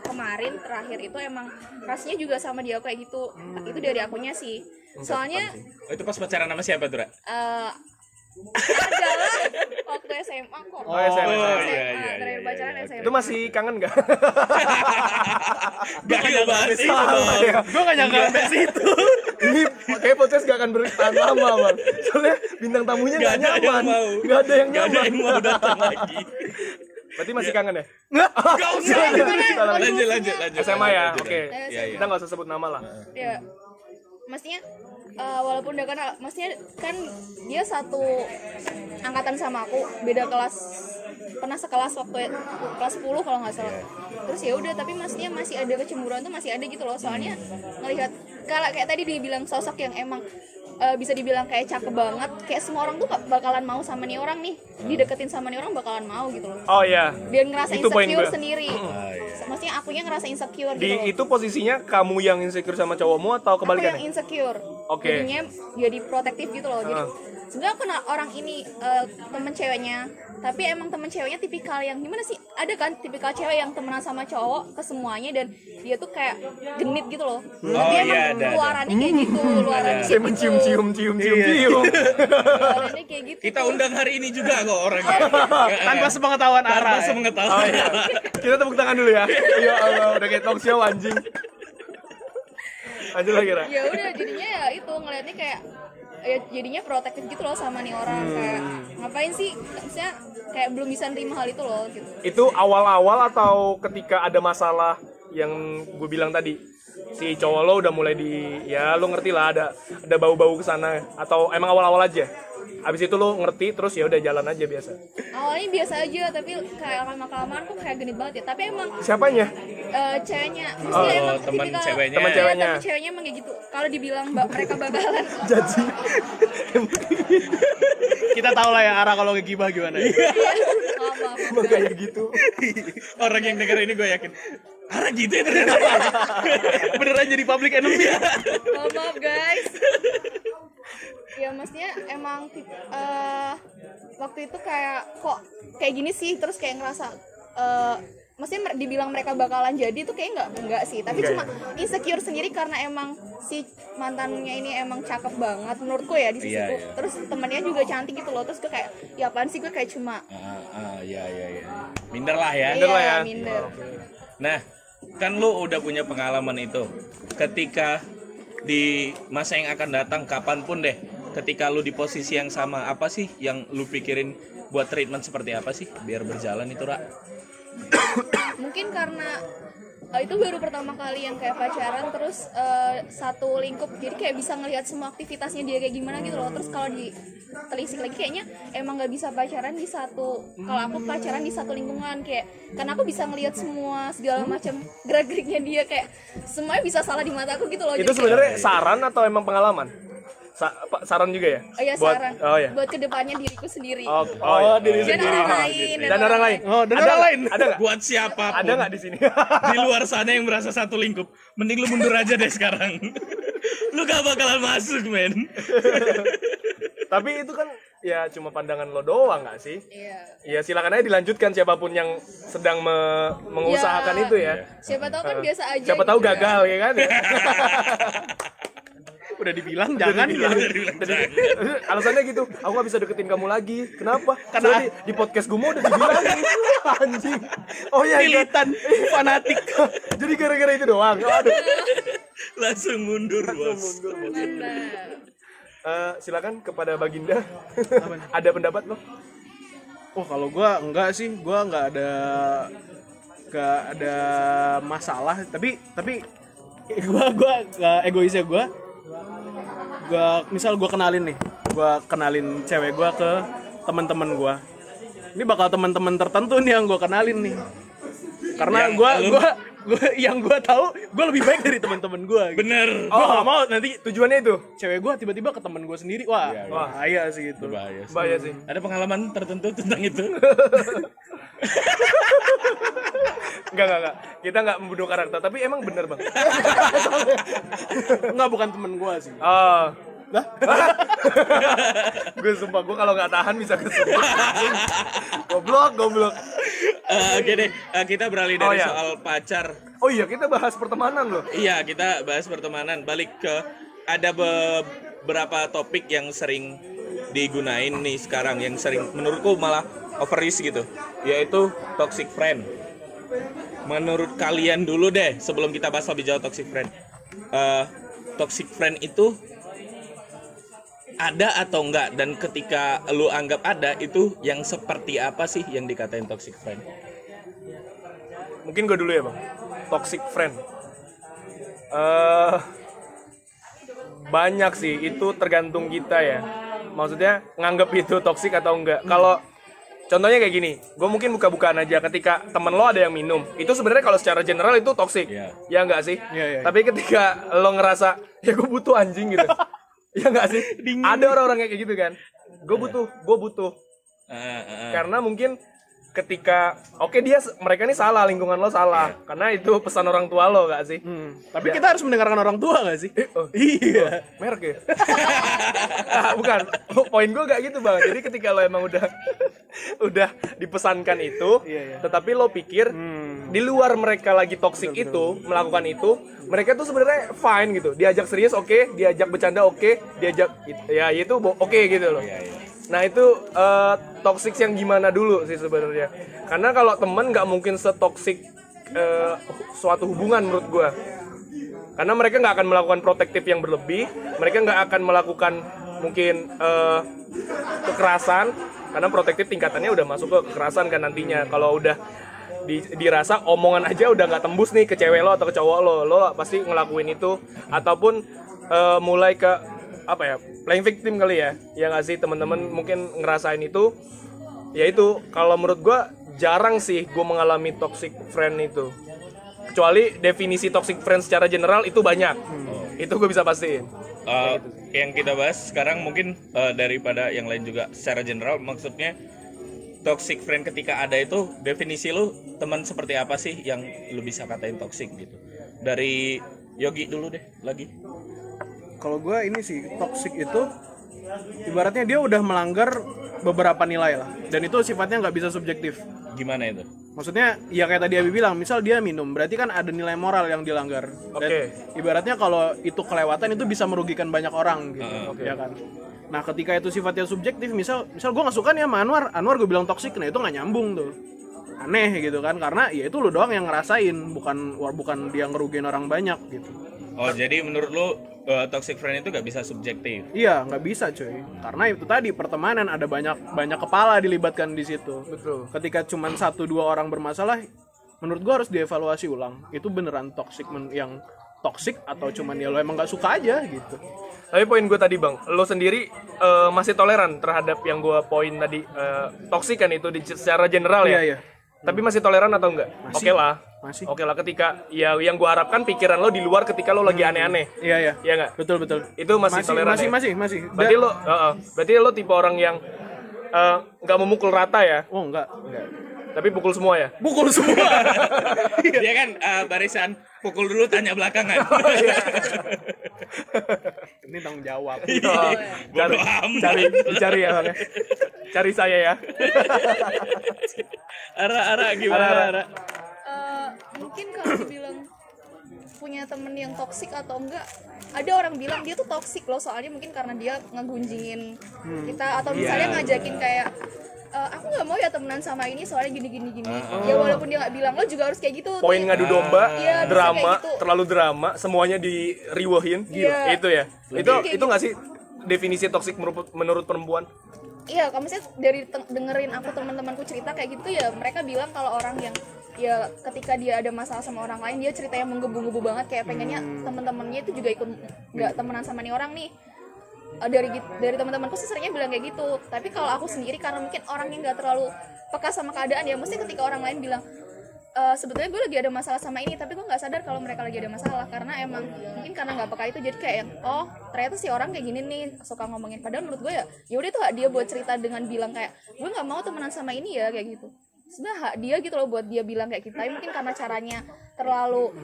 kemarin terakhir itu emang rasanya juga sama dia kayak gitu. Itu dari akunya sih. Soalnya Oh, itu pas pacaran sama siapa tuh, Ra? eh adalah waktu SMA kok. Oh, SMA. Oh, iya, iya, terakhir iya, pacaran iya. SMA itu masih kangen nggak? *laughs* Gak ada bahas itu, gue gak nyangka sampai situ ini kayak podcast gak akan bertahan lama bang soalnya bintang tamunya Gak nggak ada yang nyaman mau. nggak ada yang Gak ada nyaman yang mau datang lagi. berarti masih kangen ya Gak usah. Salah. Lanjut, lanjut, lanjut. SMA ya Lanjut, oke lanjut. Iya, iya. kita nggak usah sebut nama lah ya maksudnya eh, walaupun udah kenal maksudnya kan dia satu angkatan sama aku beda kelas pernah sekelas waktu kelas 10 kalau nggak salah. Terus ya udah tapi maksudnya masih ada kecemburuan tuh masih ada gitu loh. Soalnya ngelihat kalau kayak tadi dibilang sosok yang emang eh, bisa dibilang kayak cakep banget. Kayak semua orang tuh bakalan mau sama nih orang nih. Dideketin sama nih orang bakalan mau gitu loh. Oh ya dia ngerasa Itu insecure sendiri. Ah, iya. maksudnya akunya ngerasa insecure di gitu loh. itu posisinya kamu yang insecure sama cowokmu atau aku yang kebalikannya insecure. Oke. jadinya jadi protektif gitu loh. Jadi Ah. sebenarnya aku kenal orang ini eh, temen ceweknya. Tapi emang temen ceweknya tipikal yang gimana sih? Ada kan tipikal cewek yang temenan sama cowok ke semuanya dan dia tuh kayak genit gitu loh. Tapi Oh, emang iya, ada, ada. luarannya kayak gitu *laughs* luarannya saya kayak mencium gitu cium cium cium cium. *laughs* Luarannya kayak gitu Kita undang hari ini juga kok orangnya. *laughs* tanpa sepengetahuan Tanpa arah ya. sepengetahuan. oh iya. Kita tepuk tangan dulu ya. Ya Allah udah kayak talk show anjing. Lanjut lagi Ra. Ya udah jadinya ya itu ngeliatnya kayak ya jadinya protektif gitu loh sama nih orang. Kayak ngapain sih? Misalnya kayak belum bisa nerima hal itu loh gitu. Itu awal-awal atau ketika ada masalah yang gue bilang tadi si cowok lo udah mulai di ya lo ngerti lah ada ada bau-bau ke sana atau emang awal-awal aja? Abis itu lo ngerti terus ya udah jalan aja biasa. Awalnya biasa aja tapi kayak lama kelamaan kok kayak genit banget ya. Tapi emang siapanya? eh, ceweknya. Maksudnya Oh, emang teman ceweknya. Teman Iya, ceweknya. teman ceweknya emang kayak gitu. Kalau dibilang mbak mereka bakalan. *laughs* Jadi *laughs* kita tahu lah ya arah kalau gibah gimana ya. Iya, maaf, maaf, emang kayak gitu. Orang yang denger ini gue yakin. Arah gitu ya ternyata. *laughs* beneran jadi public enemy ya maaf, maaf guys ya maksudnya emang eh, waktu itu kayak kok kayak gini sih terus kayak ngerasa eh, maksudnya dibilang mereka bakalan jadi tuh kayak nggak enggak sih tapi Enggak cuma insecure sendiri karena emang si mantannya ini emang cakep banget menurutku ya di sisiku Iya, iya. terus temennya juga cantik gitu loh terus gue kayak ya apaan sih gue kayak cuma Ah, ah, ya, ya, ya. Minder lah ya. Minder lah iya, ya. minder Nah, kan lu udah punya pengalaman itu. Ketika di masa yang akan datang, kapan pun deh, ketika lu di posisi yang sama, apa sih yang lu pikirin buat treatment seperti apa sih biar berjalan itu, Ra? mungkin karena eh, itu baru pertama kali yang kayak pacaran terus eh, satu lingkup jadi kayak bisa ngelihat semua aktivitasnya dia kayak gimana gitu loh. Terus kalau ditelisik lagi kayaknya emang nggak bisa pacaran di satu kalau aku pacaran di satu lingkungan kayak karena aku bisa ngelihat semua segala macam gerak geriknya dia kayak semuanya bisa salah di mataku gitu loh. Itu sebenarnya saran atau emang pengalaman Sa- saran juga ya oh ya buat saran oh ya buat ke depannya diriku sendiri oh, oh, iya. diri dan orang lain dan orang lain Oh, dan Ada orang nggak? lain. ada nggak Buat siapa pun ada nggak di sini di luar sana yang merasa satu lingkup, mending lu mundur aja deh sekarang. lu gak bakalan masuk, men. tapi itu kan ya cuma pandangan lo doang nggak sih iya Ya silakan aja dilanjutkan siapa pun yang sedang me- mengusahakan Ya, itu ya. siapa tahu kan biasa aja Siapa tahu gitu ya. gagal ya kan? *laughs* udah dibilang jangan Udah ya dibilang. *laughs* Alasannya gitu, aku gak bisa deketin kamu lagi. Kenapa? Karena- Soalnya di, di podcast gue mau udah dibilang anjing. Oh iya, iya. militan fanatik *laughs* Jadi gara-gara itu doang. Aduh. *laughs* Langsung mundur, bos. Benar. Eh, silakan kepada Baginda. Ada pendapat lo? oh kalau gua enggak sih gua enggak ada enggak ada masalah tapi tapi gua gua uh, egoisnya gua gua misal gua kenalin nih gua kenalin cewek gua ke teman-teman gua. Ini bakal teman-teman tertentu nih yang gua kenalin nih. Karena Yang gua gua gua yang gua tahu gua lebih baik dari teman-teman gua gitu. bener gua gak mau nanti Tujuannya itu. cewek gua tiba-tiba ke teman gua sendiri wah Iya, iya. bahaya sih gitu bahaya sih. Bahaya sih. ada pengalaman tertentu tentang itu *laughs* Enggak, enggak, enggak. Kita enggak membunuh karakter, tapi emang bener, Bang. *laughs* enggak bukan temen gua sih Oh. Lah? gue sumpah gue kalau nggak tahan bisa kesebut. goblok, goblok. Eh, oke deh eh, kita beralih Oh, dari iya. soal pacar Oh iya, kita bahas pertemanan loh. Iya, kita bahas pertemanan. Balik ke ada beberapa topik yang sering digunain nih sekarang yang sering menurutku malah overuse gitu, yaitu toxic friend. Menurut kalian dulu deh sebelum kita bahas lebih jauh toxic friend. Eh, toxic friend itu ada atau enggak dan ketika lu anggap ada itu yang seperti apa sih yang dikatain toxic friend? Mungkin gue dulu ya, Bang. Toxic friend. Eh banyak sih, itu tergantung kita ya. Maksudnya nganggap itu toxic atau enggak. Kalau contohnya kayak gini, gue mungkin buka-bukaan aja ketika temen lo ada yang minum, itu sebenarnya kalau secara general itu toxic, Iya. ya enggak sih? Iya, iya. Tapi ketika lo ngerasa ya gue butuh anjing gitu, *laughs* ya enggak sih? Ada orang-orang kayak gitu kan, gue butuh, gue butuh, Eh, eh, eh. karena mungkin ketika oke dia mereka ini salah lingkungan lo salah. Karena itu pesan orang tua lo gak sih? Hmm, tapi kita harus mendengarkan orang tua gak sih? oh. iya. merek ya? *laughs* Ah, bukan. Oh, poin gue gak gitu bang. Jadi ketika lo emang udah *laughs* udah dipesankan itu Iya, iya. tetapi lo pikir Hmm. di luar mereka lagi toxic itu melakukan itu mereka tuh sebenarnya fine gitu. Diajak serius oke. Diajak bercanda oke. Diajak ya itu bo- oke gitu loh. Iya, iya. Nah itu eh, toxic yang gimana dulu sih sebenarnya? Karena kalau temen nggak mungkin setoksik eh, suatu hubungan menurut gua. Karena mereka nggak akan melakukan protektif yang berlebih, mereka nggak akan melakukan mungkin eh, kekerasan, karena protektif tingkatannya udah masuk ke kekerasan kan nantinya. Kalau udah di- dirasa omongan aja udah nggak tembus nih ke cewek lo atau ke cowok lo, lo pasti ngelakuin itu ataupun eh, mulai ke apa ya playing victim kali ya. Ya nggak sih teman-teman mungkin ngerasain itu. Ya itu kalau menurut gua jarang sih gue mengalami toxic friend itu. Kecuali definisi toxic friend secara general itu banyak. Itu gue bisa pastiin. Uh, yang kita bahas sekarang mungkin uh, daripada yang lain juga secara general maksudnya toxic friend ketika ada itu definisi lu teman seperti apa sih yang lu bisa katain toxic gitu? Dari Yogi dulu deh lagi Kalau gue ini sih toxic itu ibaratnya dia udah melanggar beberapa nilai lah dan itu sifatnya nggak bisa subjektif. gimana itu Maksudnya ya kayak tadi Abi bilang, misal dia minum, berarti kan ada nilai moral yang dilanggar. Dan Oke. ibaratnya kalau itu kelewatan itu bisa merugikan banyak orang gitu, ya kan. Nah, ketika itu sifatnya subjektif, misal misal gue nggak suka nih sama Anwar, Anwar gue bilang toksik, nah itu nggak nyambung tuh. Aneh gitu kan, karena ya itu lu doang yang ngerasain, bukan bukan dia ngerugiin orang banyak gitu. oh jadi menurut lu uh, toxic friend itu gak bisa subjektif Iya, nggak bisa cuy. Karena itu tadi pertemanan ada banyak banyak kepala dilibatkan di situ. betul Ketika cuman satu dua orang bermasalah, menurut gua harus dievaluasi ulang. Itu beneran toxic men- yang toxic atau cuman ya lo emang nggak suka aja gitu. tapi poin gue tadi bang lo sendiri eh, masih toleran terhadap yang gue poin tadi eh, toxic kan itu di, secara general ya Iya, iya. tapi masih toleran atau enggak oke lah Masih. oke lah ketika ya yang gue harapkan pikiran lo di luar ketika lo lagi aneh-aneh Iya iya. Iya nggak Betul betul. itu masih, toleran masih ya? masih masih. Berarti Da- lo, heeh. berarti lo tipe orang yang eh, nggak memukul rata ya, Oh enggak. tapi pukul semua ya. Pukul semua. dia *laughs* kan uh, barisan pukul dulu tanya belakangan *laughs* Ini tanggung jawab. Oh, cari, Bodo amat. cari, cari ya, Bang, cari saya ya. Ara-ara gimana Ara-ara. Ara? Eh, mungkin kalau dibilang punya temen yang toksik atau enggak ada orang bilang dia tuh toksik loh soalnya mungkin karena dia ngegunjingin kita atau misalnya ngajakin kayak "Eh, aku nggak mau ya temenan sama ini soalnya gini gini. Gini ya walaupun dia nggak bilang lo juga harus kayak gitu Poin ngadu domba, Iya, bisa drama, gitu. terlalu drama, semuanya diriwehin, Iya. itu ya. Itu kayak itu nggak sih definisi toksik menurut, menurut perempuan? Iya kalau misalnya dari dengerin aku teman-temanku cerita kayak gitu ya mereka bilang kalau orang yang ya ketika dia ada masalah sama orang lain dia ceritanya menggebu-gebu banget. Kayak pengennya teman-temannya itu juga ikut nggak temenan sama nih orang nih. Eh, dari dari teman-temanku sih seringnya bilang kayak gitu. Tapi kalau aku sendiri karena mungkin orang yang nggak terlalu peka sama keadaan ya mesti ketika orang lain bilang "Eh, sebetulnya gue lagi ada masalah sama ini tapi gue nggak sadar kalau mereka lagi ada masalah karena emang mungkin karena nggak peka itu jadi kayak yang oh ternyata si orang kayak gini nih suka ngomongin. Padahal menurut gue ya ya udah itu hak dia buat cerita dengan bilang kayak gue nggak mau temenan sama ini ya kayak gitu. Sebenarnya hak dia gitu loh buat dia bilang kayak gitu tapi mungkin karena caranya terlalu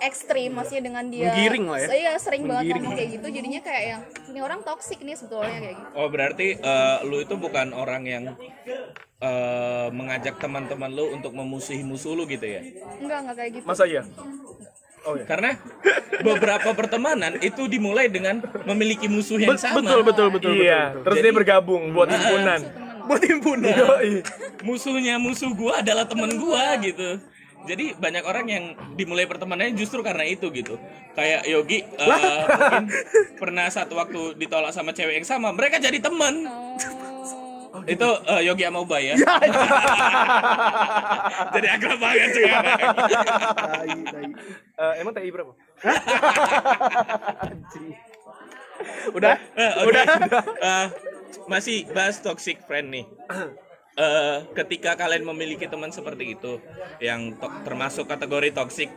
ekstrim maksudnya dengan dia Menggiring lah ya. saya sering banget ngomong kayak gitu jadinya kayak yang ini orang toksik nih sebetulnya kayak gitu Oh berarti eh, lu itu bukan orang yang eh, mengajak teman-teman lu untuk memusuhi musuh lu gitu ya? enggak enggak kayak gitu masa iya oh ya Karena beberapa pertemanan itu dimulai dengan memiliki musuh yang sama. betul betul betul iya betul, terus dia bergabung buat himpunan buat himpunan. Musuhnya musuh gua adalah temen gua gitu. Jadi banyak orang yang dimulai pertemanannya justru karena itu gitu. Kayak Yogi eh, mungkin pernah satu waktu ditolak sama cewek yang sama, mereka jadi temen. oh Itu eh, Yogi sama Ubay ya. *laughs* *laughs* jadi akrab banget *laughs* sekarang. Tai, tai. Eh, emang TI berapa udah Eh, Oke. Eh, masih bahas toxic friend nih. *clears throat* Eh, ketika kalian memiliki teman seperti itu, yang to- termasuk kategori toxic,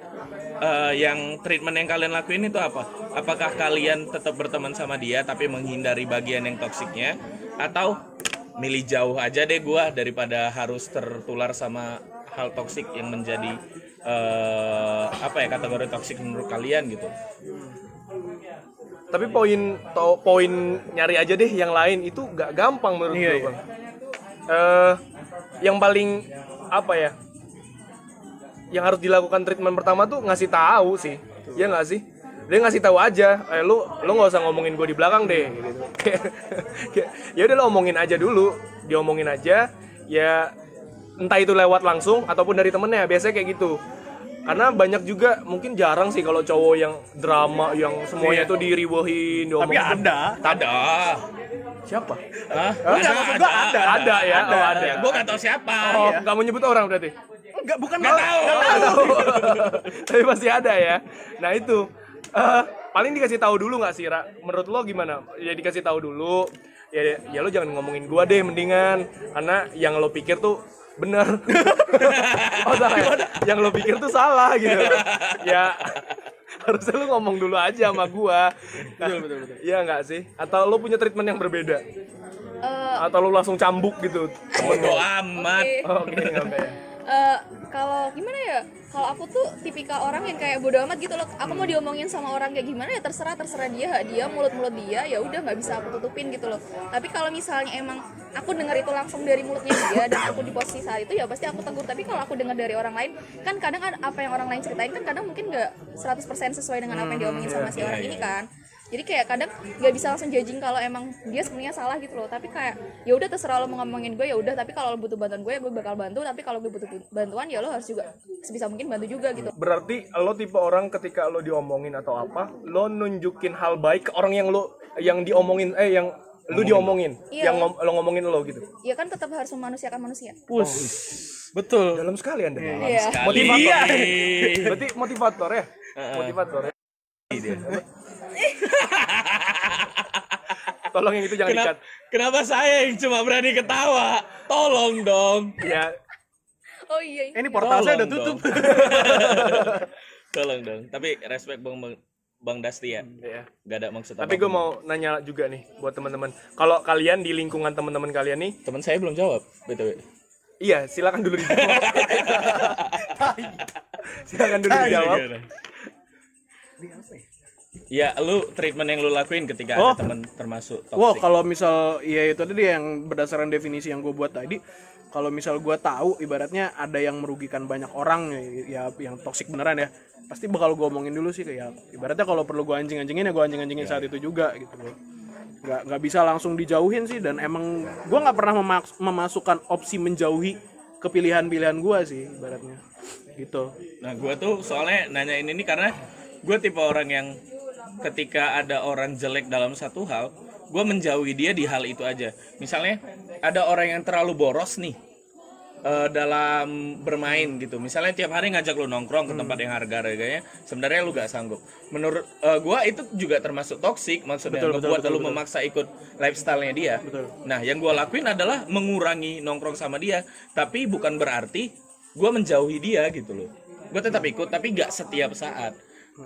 eh, yang treatment yang kalian lakuin itu apa? Apakah kalian tetap berteman sama dia tapi menghindari bagian yang toksiknya, atau milih jauh aja deh gua daripada harus tertular sama hal toksik yang menjadi eh, apa ya kategori toksik menurut kalian gitu? tapi poin to, poin nyari aja deh yang lain itu gak gampang menurut Iya, gue iya. Eh, yang paling apa ya yang harus dilakukan treatment pertama tuh ngasih tahu sih ya nggak sih? Dia ngasih tahu aja eh lu lu nggak usah ngomongin gue di belakang deh. Gitu. Kayak, *laughs* ya udah lo omongin aja dulu diomongin aja ya entah itu lewat langsung ataupun dari temennya biasanya kayak gitu. Karena banyak juga mungkin jarang sih kalau cowok yang drama yang semuanya tuh diriwohin tapi ada. Ada. Siapa? Hah? Enggak, maksud gua ada. ada ya. oh ada. Gue gak tau siapa. oh nggak mau nyebut orang berarti? Enggak bukan Nggak tahu. *laughs* tapi pasti ada ya. Nah itu. Eh, paling dikasih tahu dulu nggak sih Ra? menurut lo gimana? Ya dikasih tahu dulu. Ya ya lo jangan ngomongin gua deh mendingan. Karena yang lo pikir tuh benar *laughs* oh salah ya? yang lo pikir tuh salah gitu. Ya harusnya lo ngomong dulu aja sama gua. Betul betul betul. Iya nggak sih? Atau lo punya treatment yang berbeda? Eh, atau lo langsung cambuk gitu? Bodo amat. oke nggak apa ya Eh, kalau gimana ya? Kalau aku tuh tipikal orang yang kayak bodo amat gitu loh. Aku mau diomongin sama orang kayak gimana ya terserah terserah dia hak dia mulut mulut dia ya udah nggak bisa aku tutupin gitu loh. Tapi kalau misalnya emang aku dengar itu langsung dari mulutnya dia dan aku di posisi saat itu ya pasti aku tegur. Tapi kalau aku dengar dari orang lain kan kadang kan apa yang orang lain ceritain kan kadang mungkin nggak 100% sesuai dengan apa yang diomongin sama si orang ini kan jadi kayak kadang nggak bisa langsung judging kalau emang dia sebenarnya salah gitu loh tapi kayak ya udah terserah lo mau ngomongin gue ya udah tapi kalau lo butuh bantuan gue ya gue bakal bantu tapi kalau gue butuh bantuan ya lo harus juga sebisa mungkin bantu juga gitu Berarti lo tipe orang ketika lo diomongin atau apa, lo nunjukin hal baik ke orang yang lo yang diomongin eh yang lu diomongin, Iya. yang ngom- lo ngomongin lo gitu. ya kan tetap harus memanusiakan manusia pus betul Dalam sekali Anda. iya Motivator. Iya. Berarti motivator ya? Motivator. ya? *laughs* Tolong yang itu jangan Kenapa, dikat. kenapa saya yang cuma berani ketawa? Tolong dong. Ya, oh iya ini portal saya udah tutup dong. *laughs* Tolong dong. Tapi respect Bang Bang, Bang Dasti ya. ya. Gak ada maksud Tapi gue mau nanya juga nih buat teman-teman. Kalau kalian di lingkungan teman-teman kalian nih, Teman saya belum jawab, BTW. iya silakan dulu dijawab. *laughs* silakan dulu dijawab. Ya, lu treatment yang lu lakuin ketika Oh. ada teman termasuk toxic. Wah, kalau misal ya itu tadi yang berdasarkan definisi yang gue buat tadi, kalau misal gue tahu ibaratnya ada yang merugikan banyak orang ya, ya yang toksik beneran ya, pasti bakal gue omongin dulu sih kayak ibaratnya kalau perlu gue anjing-anjingin ya gue anjing-anjingin saat itu juga gitu loh. Nggak nggak bisa langsung dijauhin sih dan emang gue nggak pernah memaks- memasukkan opsi menjauhi ke pilihan-pilihan gue sih ibaratnya gitu. Nah, gue tuh soalnya nanya ini nih karena gue tipe orang yang ketika ada orang jelek dalam satu hal, gue menjauhi dia di hal itu aja. Misalnya ada orang yang terlalu boros nih eh, dalam bermain gitu. Misalnya tiap hari ngajak lu nongkrong ke tempat yang harga harganya sebenarnya lu gak sanggup. Menurut eh, gua itu juga termasuk toksik maksudnya Betul, betul, ngebuat betul, lu betul. memaksa ikut lifestyle-nya dia. Nah yang gua lakuin adalah mengurangi nongkrong sama dia tapi bukan berarti gua menjauhi dia gitu loh. Gua tetap ikut tapi gak setiap saat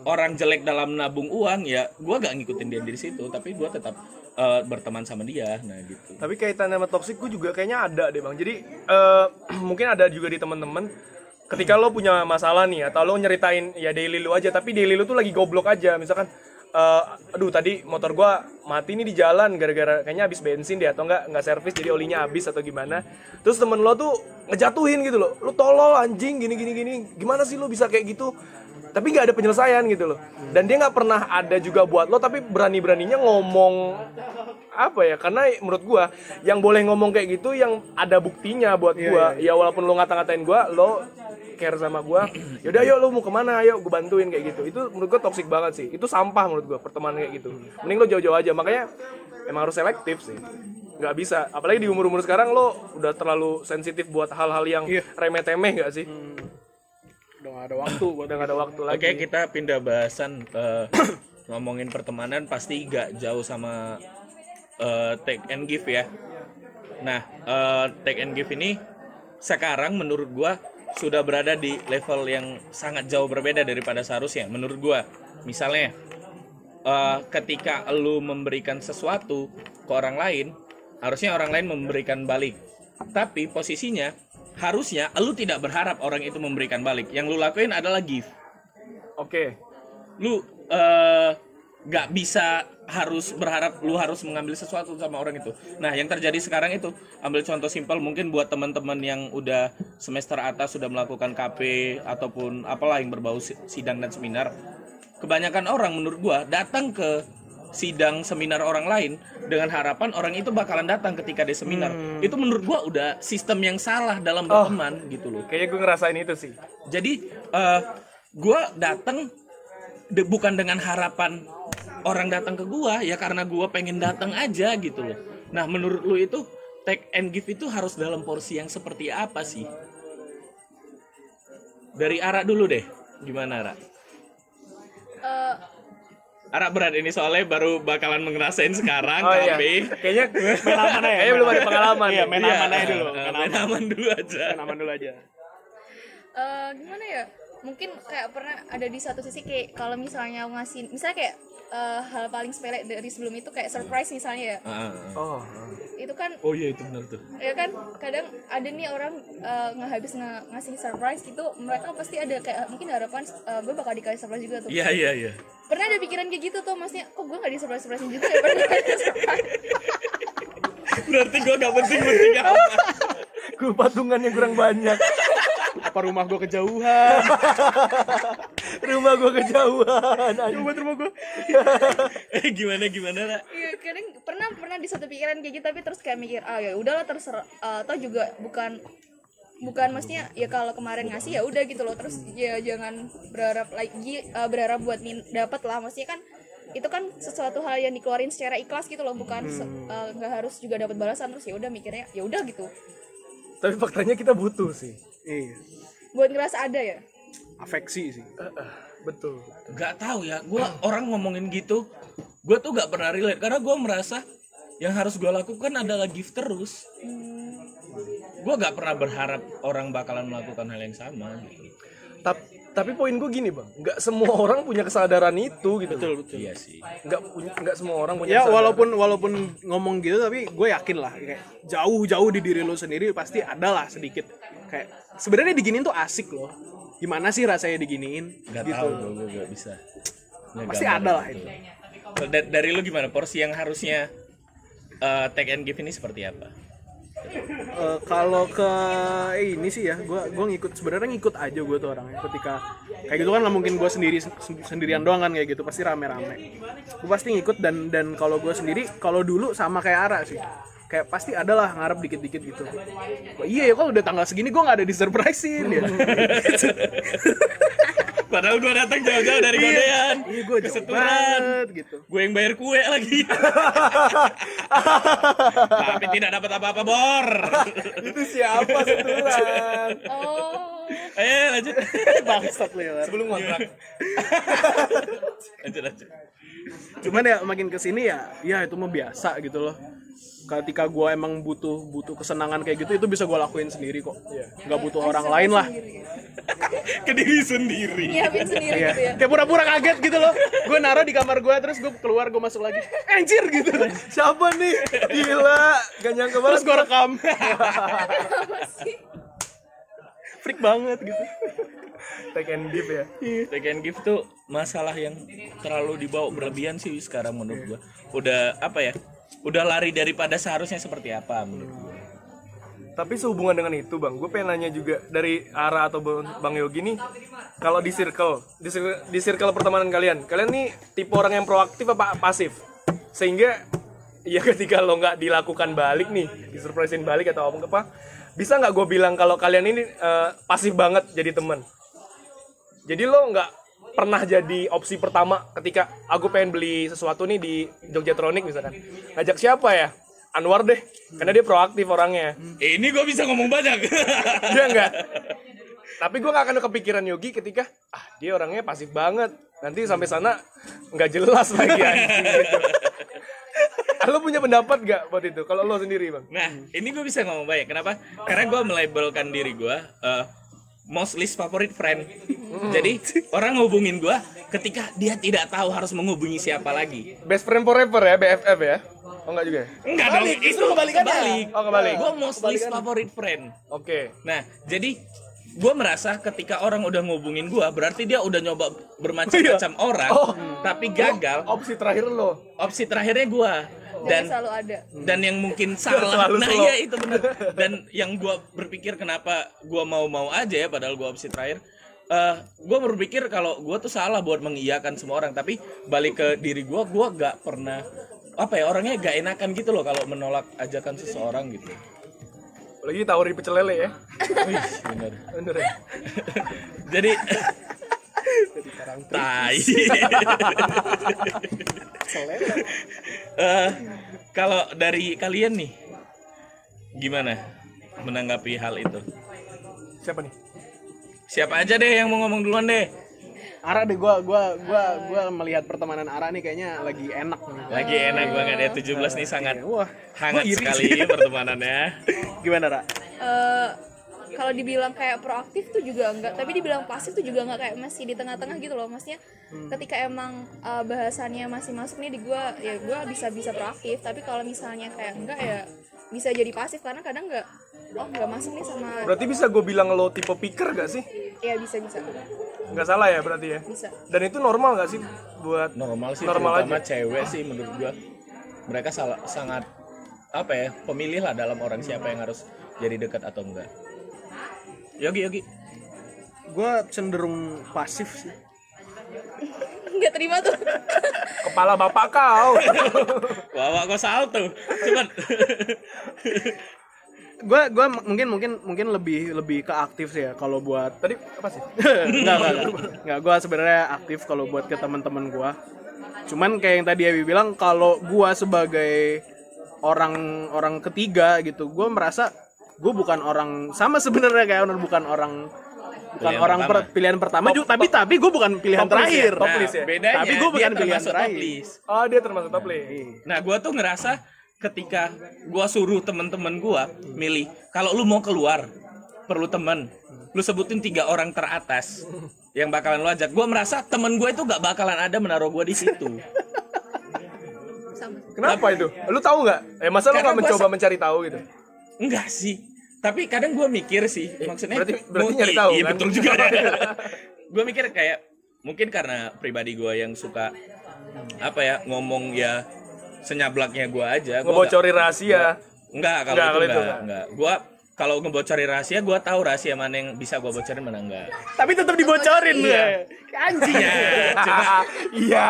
orang jelek dalam nabung uang ya gua gak ngikutin dia di situ tapi gua tetap eh, berteman sama dia nah gitu Tapi kaitan sama toxic gue juga kayaknya ada deh bang. Jadi eh, *clears throat* mungkin ada juga di teman-teman. Ketika lo punya masalah nih atau lo nyeritain ya daily lu aja, tapi daily lu tuh lagi goblok aja. Misalkan, eh, aduh tadi motor gua mati nih di jalan gara-gara kayaknya habis bensin deh atau enggak nggak servis jadi olinya habis atau gimana. Terus temen lo tuh ngejatuhin gitu loh. Lu tolol anjing gini gini gini. Gimana sih lo bisa kayak gitu? Tapi nggak ada penyelesaian gitu loh. Dan dia nggak pernah ada juga buat lo tapi berani-beraninya ngomong apa ya? Karena menurut gua yang boleh ngomong kayak gitu yang ada buktinya buat gua. ya walaupun lo ngata-ngatain gua lo care sama gua yaudah yuk lo mau ke mana? Ayo gua bantuin kayak gitu. Itu menurut gua toksik banget sih. Itu sampah menurut gua pertemanan kayak gitu. Mending lo jauh-jauh aja. Makanya emang harus selektif sih. Nggak bisa. Apalagi di umur-umur sekarang lo udah terlalu sensitif buat hal-hal yang remeh-temeh nggak sih udah gak ada waktu buat udah nggak ada waktu lagi Oke kita pindah bahasan eh, *clears throat* ngomongin pertemanan pasti gak jauh sama eh, take and give ya. Nah eh, take and give ini sekarang menurut gua sudah berada di level yang sangat jauh berbeda daripada seharusnya. Menurut gua misalnya eh, ketika lu memberikan sesuatu ke orang lain harusnya orang lain memberikan balik. Tapi posisinya harusnya lu tidak berharap orang itu memberikan balik. Yang lu lakuin adalah give oke lu eh, nggak bisa harus berharap lu harus mengambil sesuatu sama orang itu. Nah, yang terjadi sekarang itu ambil contoh simpel mungkin buat teman-teman yang udah semester atas sudah melakukan KP ataupun apalah yang berbau si- sidang dan seminar. Kebanyakan orang menurut gua datang ke sidang seminar orang lain dengan harapan orang itu bakalan datang ketika di seminar. Itu menurut gua udah sistem yang salah dalam berteman gitu loh. kayaknya gue ngerasain itu sih Jadi eh gua datang de- bukan dengan harapan orang datang ke gua ya karena gua pengen datang aja gitu loh. Nah, menurut lu itu take and give itu harus dalam porsi yang seperti apa sih? Dari Ara dulu deh. Gimana Ara? Eh, Ara berat ini soalnya baru bakalan ngerasain sekarang oh iya tapi kayaknya pengalaman aja kayaknya belum ada pengalaman Iya, main aman aja dulu. Eh, main aman dulu aja. Main aman dulu aja. eh, gimana ya mungkin kayak pernah ada di satu sisi kayak kalau misalnya ngasih misalnya kayak eh, hal paling sepele dari sebelum itu kayak surprise misalnya ya Ah, ah. oh itu kan Oh iya itu benar tuh. ya kan kadang ada nih orang eh, nggak habis nge- ngasih surprise gitu mereka pasti ada kayak mungkin harapan eh, gue bakal dikasih surprise juga tuh Iya iya iya. pernah ada pikiran kayak gitu tuh maksudnya kok gue nggak di surprise surprise juga ya *laughs* pernah ada surprise Berarti gua gak penting-penting apa. gue patungannya kurang banyak Apa rumah gue kejauhan? *laughs* rumah gue kejauhan. Buat rumah gue. *laughs* Eh gimana gimana Ra? Iya, kadang pernah pernah di satu pikiran kayak gitu tapi terus kayak mikir ah ya udahlah terserah eh, atau juga bukan bukan maksudnya ya kalau kemarin ngasih ya udah gitu loh terus ya jangan berharap lagi eh, berharap buat dapat lah maksudnya kan itu kan sesuatu hal yang dikeluarin secara ikhlas gitu loh bukan eh, nggak harus juga dapat balasan terus ya udah mikirnya ya udah gitu tapi faktanya kita butuh sih Iya. buat ngerasa ada ya Afeksi sih. betul Gak tahu ya, gua orang ngomongin gitu, gua tuh gak pernah relate karena gua merasa yang harus gua lakukan adalah give terus. Gua gak pernah berharap orang bakalan melakukan hal yang sama. tapi tapi poin gue gini bang nggak semua orang punya kesadaran itu gitu betul betul Iya sih. nggak punya nggak semua orang punya Ya kesadaran. walaupun walaupun ngomong gitu tapi gue yakin lah kayak jauh-jauh di diri lo sendiri pasti ada lah sedikit kayak sebenarnya diginiin tuh asik loh. Gimana sih rasanya diginiin? Gak gitu. tahu gua gak bisa. Nggak Pasti ada lah itu. Da- Dari lu gimana? Porsi yang harusnya eh, take and give ini seperti apa? Eh, kalau ke ini sih ya, gue gua ngikut sebenarnya ngikut aja gue tuh orangnya. Ketika kayak gitu kan nggak mungkin gue sendiri sen- sendirian doang kan kayak gitu, pasti rame-rame. Gue pasti ngikut dan dan kalau gue sendiri, kalau dulu sama kayak Ara sih. Kayak pasti ada lah ngarep dikit-dikit gitu. Oh, iya ya kalau udah tanggal segini gue nggak ada di surprisein ya. *laughs* Padahal gue datang jauh-jauh dari godean. Iya gue jauh Keseturan. banget gitu. Gue yang bayar kue lagi. *laughs* Tapi tidak dapat apa-apa, Bor. *laughs* Itu siapa setulan? oh Eh, lanjut. Bangsat lu ya. Sebelum ngontrak. Lanjut, lanjut. Cuman ya makin ke sini ya, ya itu mah biasa gitu loh. Ketika gue emang butuh butuh kesenangan kayak gitu, itu bisa gue lakuin sendiri kok. Nggak butuh orang lain lah. *laughs* Ke diri sendiri. nyiapin sendiri Iya. gitu ya Kayak pura-pura kaget gitu loh. Gue naruh di kamar gue, terus gue keluar, gue masuk lagi. Anjir gitu. Siapa nih? Gila, gak nyangka banget. Terus gue rekam. Freak banget gitu. Take and give ya. Take and give tuh masalah yang terlalu dibawa berlebihan sih sekarang menurut gua. Udah apa ya? Udah lari daripada seharusnya seperti apa menurut gua. Tapi sehubungan dengan itu bang, gue pengen nanya juga dari Ara atau Bang Yogi nih, kalau di circle, di circle, di circle pertemanan kalian, kalian nih tipe orang yang proaktif apa pasif? Sehingga ya *laughs* ketika lo nggak dilakukan balik nih, disurprisein balik atau apa apa, bisa nggak gue bilang kalau kalian ini eh, pasif banget jadi temen? Jadi lo nggak pernah jadi opsi pertama ketika aku pengen beli sesuatu nih di Jogjatronic misalkan, ngajak siapa ya? Anwar deh, karena dia proaktif orangnya. Eh, ini gua bisa ngomong banyak. *laughs* Dia enggak. Tapi gue gak akan kepikiran Yogi ketika ah dia orangnya pasif banget. Nanti sampai sana nggak jelas lagi anjing gitu. Lo punya pendapat gak buat itu? Kalau lo sendiri bang? Nah, ini gue bisa ngomong banyak. Kenapa? Karena gue melabelkan diri gue uh, most least favorite friend. Jadi orang ngehubungin gue ketika dia tidak tahu harus menghubungi siapa lagi. Best friend forever ya, BFF ya? Oh enggak juga ya? Enggak dong, itu kebalik. Oh kebalik. Gue most least favorite friend. Oke. Nah, jadi gue merasa ketika orang udah ngubungin gue, berarti dia udah nyoba bermacam-macam orang, tapi gagal. Opsi terakhir lo. Opsi terakhirnya gue dan dan selalu ada dan yang mungkin salah Selalu nah slow. iya itu benar dan yang gua berpikir kenapa gua mau-mau aja ya padahal gua opsi terakhir eh gue berpikir kalau gua tuh salah buat mengiyakan semua orang tapi balik ke diri gua gua gak pernah apa ya orangnya gak enakan gitu loh kalau menolak ajakan seseorang gitu Lagi tawari pecel lele ya. Wih, bener. Bener ya? jadi tai Eh, kalau dari kalian nih gimana menanggapi hal itu Siapa nih? siapa aja deh yang mau ngomong duluan deh Ara deh gua gua gua gua melihat pertemanan Ara nih kayaknya lagi enak nih. lagi enak banget ya 17 nih sangat Wah, hangat sekali pertemanannya Gimana, Ra? Eh, kalau dibilang kayak proaktif tuh juga enggak tapi dibilang pasif tuh juga enggak kayak masih di tengah-tengah gitu loh. Maksudnya ketika emang eh, bahasannya masih masuk nih di gua ya gua bisa bisa proaktif. Tapi kalau misalnya kayak enggak ya bisa jadi pasif. Karena kadang enggak oh enggak masuk nih sama Berarti bisa gue bilang lo tipe picker gak sih? ya bisa bisa. Nggak salah ya berarti ya? bisa. Dan itu normal gak sih buat normal sih Normal terutama cewek sih menurut gua. Mereka salah, sangat apa ya pemilih lah dalam orang siapa yang harus jadi dekat atau enggak Yogi Yogi Gua cenderung pasif sih. nggak terima tuh kepala bapak kau? Wah, kok salto. Cepat. Gua gua m- mungkin mungkin mungkin lebih lebih ke aktif sih ya kalau buat Tadi apa sih? enggak enggak enggak. Enggak, gua sebenarnya aktif kalau buat ke teman-teman gua. Cuman kayak yang tadi Abi bilang kalau gua sebagai orang orang ketiga gitu, gua merasa gua bukan orang sama sebenarnya kayak Onur bukan orang bukan Pilihan orang pertama. per- pilihan pertama juga tapi tapi gue bukan pilihan top list ya, terakhir top list ya. bedanya Tapi gua bukan pilihan termasuk terakhir. top list. Oh dia termasuk top list. Nah, gua tuh ngerasa ketika gua suruh temen-temen gua milih, kalau lu mau keluar perlu temen, lu sebutin tiga orang teratas yang bakalan lu ajak. Gua merasa temen gua itu gak bakalan ada menaruh gua di situ. Kenapa itu? Lu tahu nggak? Eh masa lu Karena gua mencoba mencari tahu gitu? Enggak sih. Tapi kadang gua mikir sih, maksudnya berarti- berarti nyari tahu, Iya kan? betul juga. *laughs* gua mikir kayak mungkin karena pribadi gua yang suka apa ya ngomong ya senyablaknya gua aja. Gua nggak- Ngebocorin rahasia. Enggak, kalau Enggak, itu kalau itu enggak, enggak. Gua kalau ngebocorin rahasia, gua tahu rahasia mana yang bisa gua bocorin mana enggak. tapi tetap dibocorin Iya. ya anjing Ya, cuma Iya.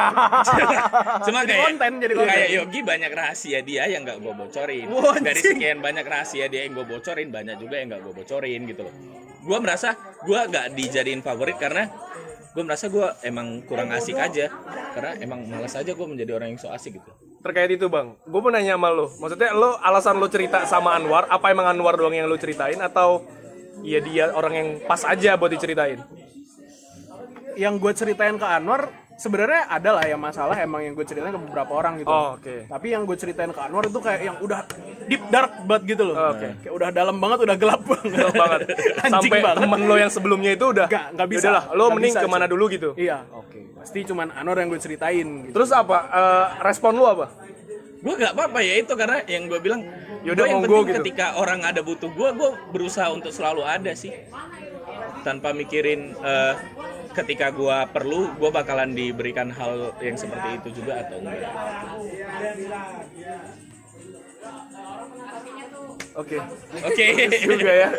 cuma Jadi kayak konten, jadi konten. kayak Yogi banyak rahasia dia yang enggak gua bocorin. Dari sekian banyak rahasia dia yang gua bocorin, banyak juga yang enggak gua bocorin gitu loh. Gua merasa gua enggak dijadiin favorit karena gue merasa gue emang kurang asik aja karena emang malas aja gue menjadi orang yang so asik gitu terkait itu bang. Gue mau nanya sama lo maksudnya lo alasan lo cerita sama Anwar apa emang Anwar doang yang lo ceritain? Atau iya dia orang yang pas aja buat diceritain? Yang gue ceritain ke Anwar sebenarnya ada lah yang masalah emang yang gue ceritain ke beberapa orang gitu. Oh, oke. Tapi yang gue ceritain ke Anwar itu kayak yang udah deep dark banget gitu loh. Oh, oke. Kayak udah dalam banget, udah gelap banget. Gelap banget *laughs* Anjing sampai banget. temen lo yang sebelumnya itu udah Nggak, nggak bisa. lah lo mending bisa, ke mana dulu gitu Iya, oke. Pasti cuman Anwar yang gue ceritain gitu. terus apa Eh, respon lo apa gue gak apa-apa ya itu karena yang gue bilang Yaudah, gua yang penting gitu. ketika orang ada butuh gue gue berusaha untuk selalu ada sih tanpa mikirin eh, ketika gue perlu gue bakalan diberikan hal yang seperti itu juga atau enggak? Oke. Oke. *laughs* Juga ya.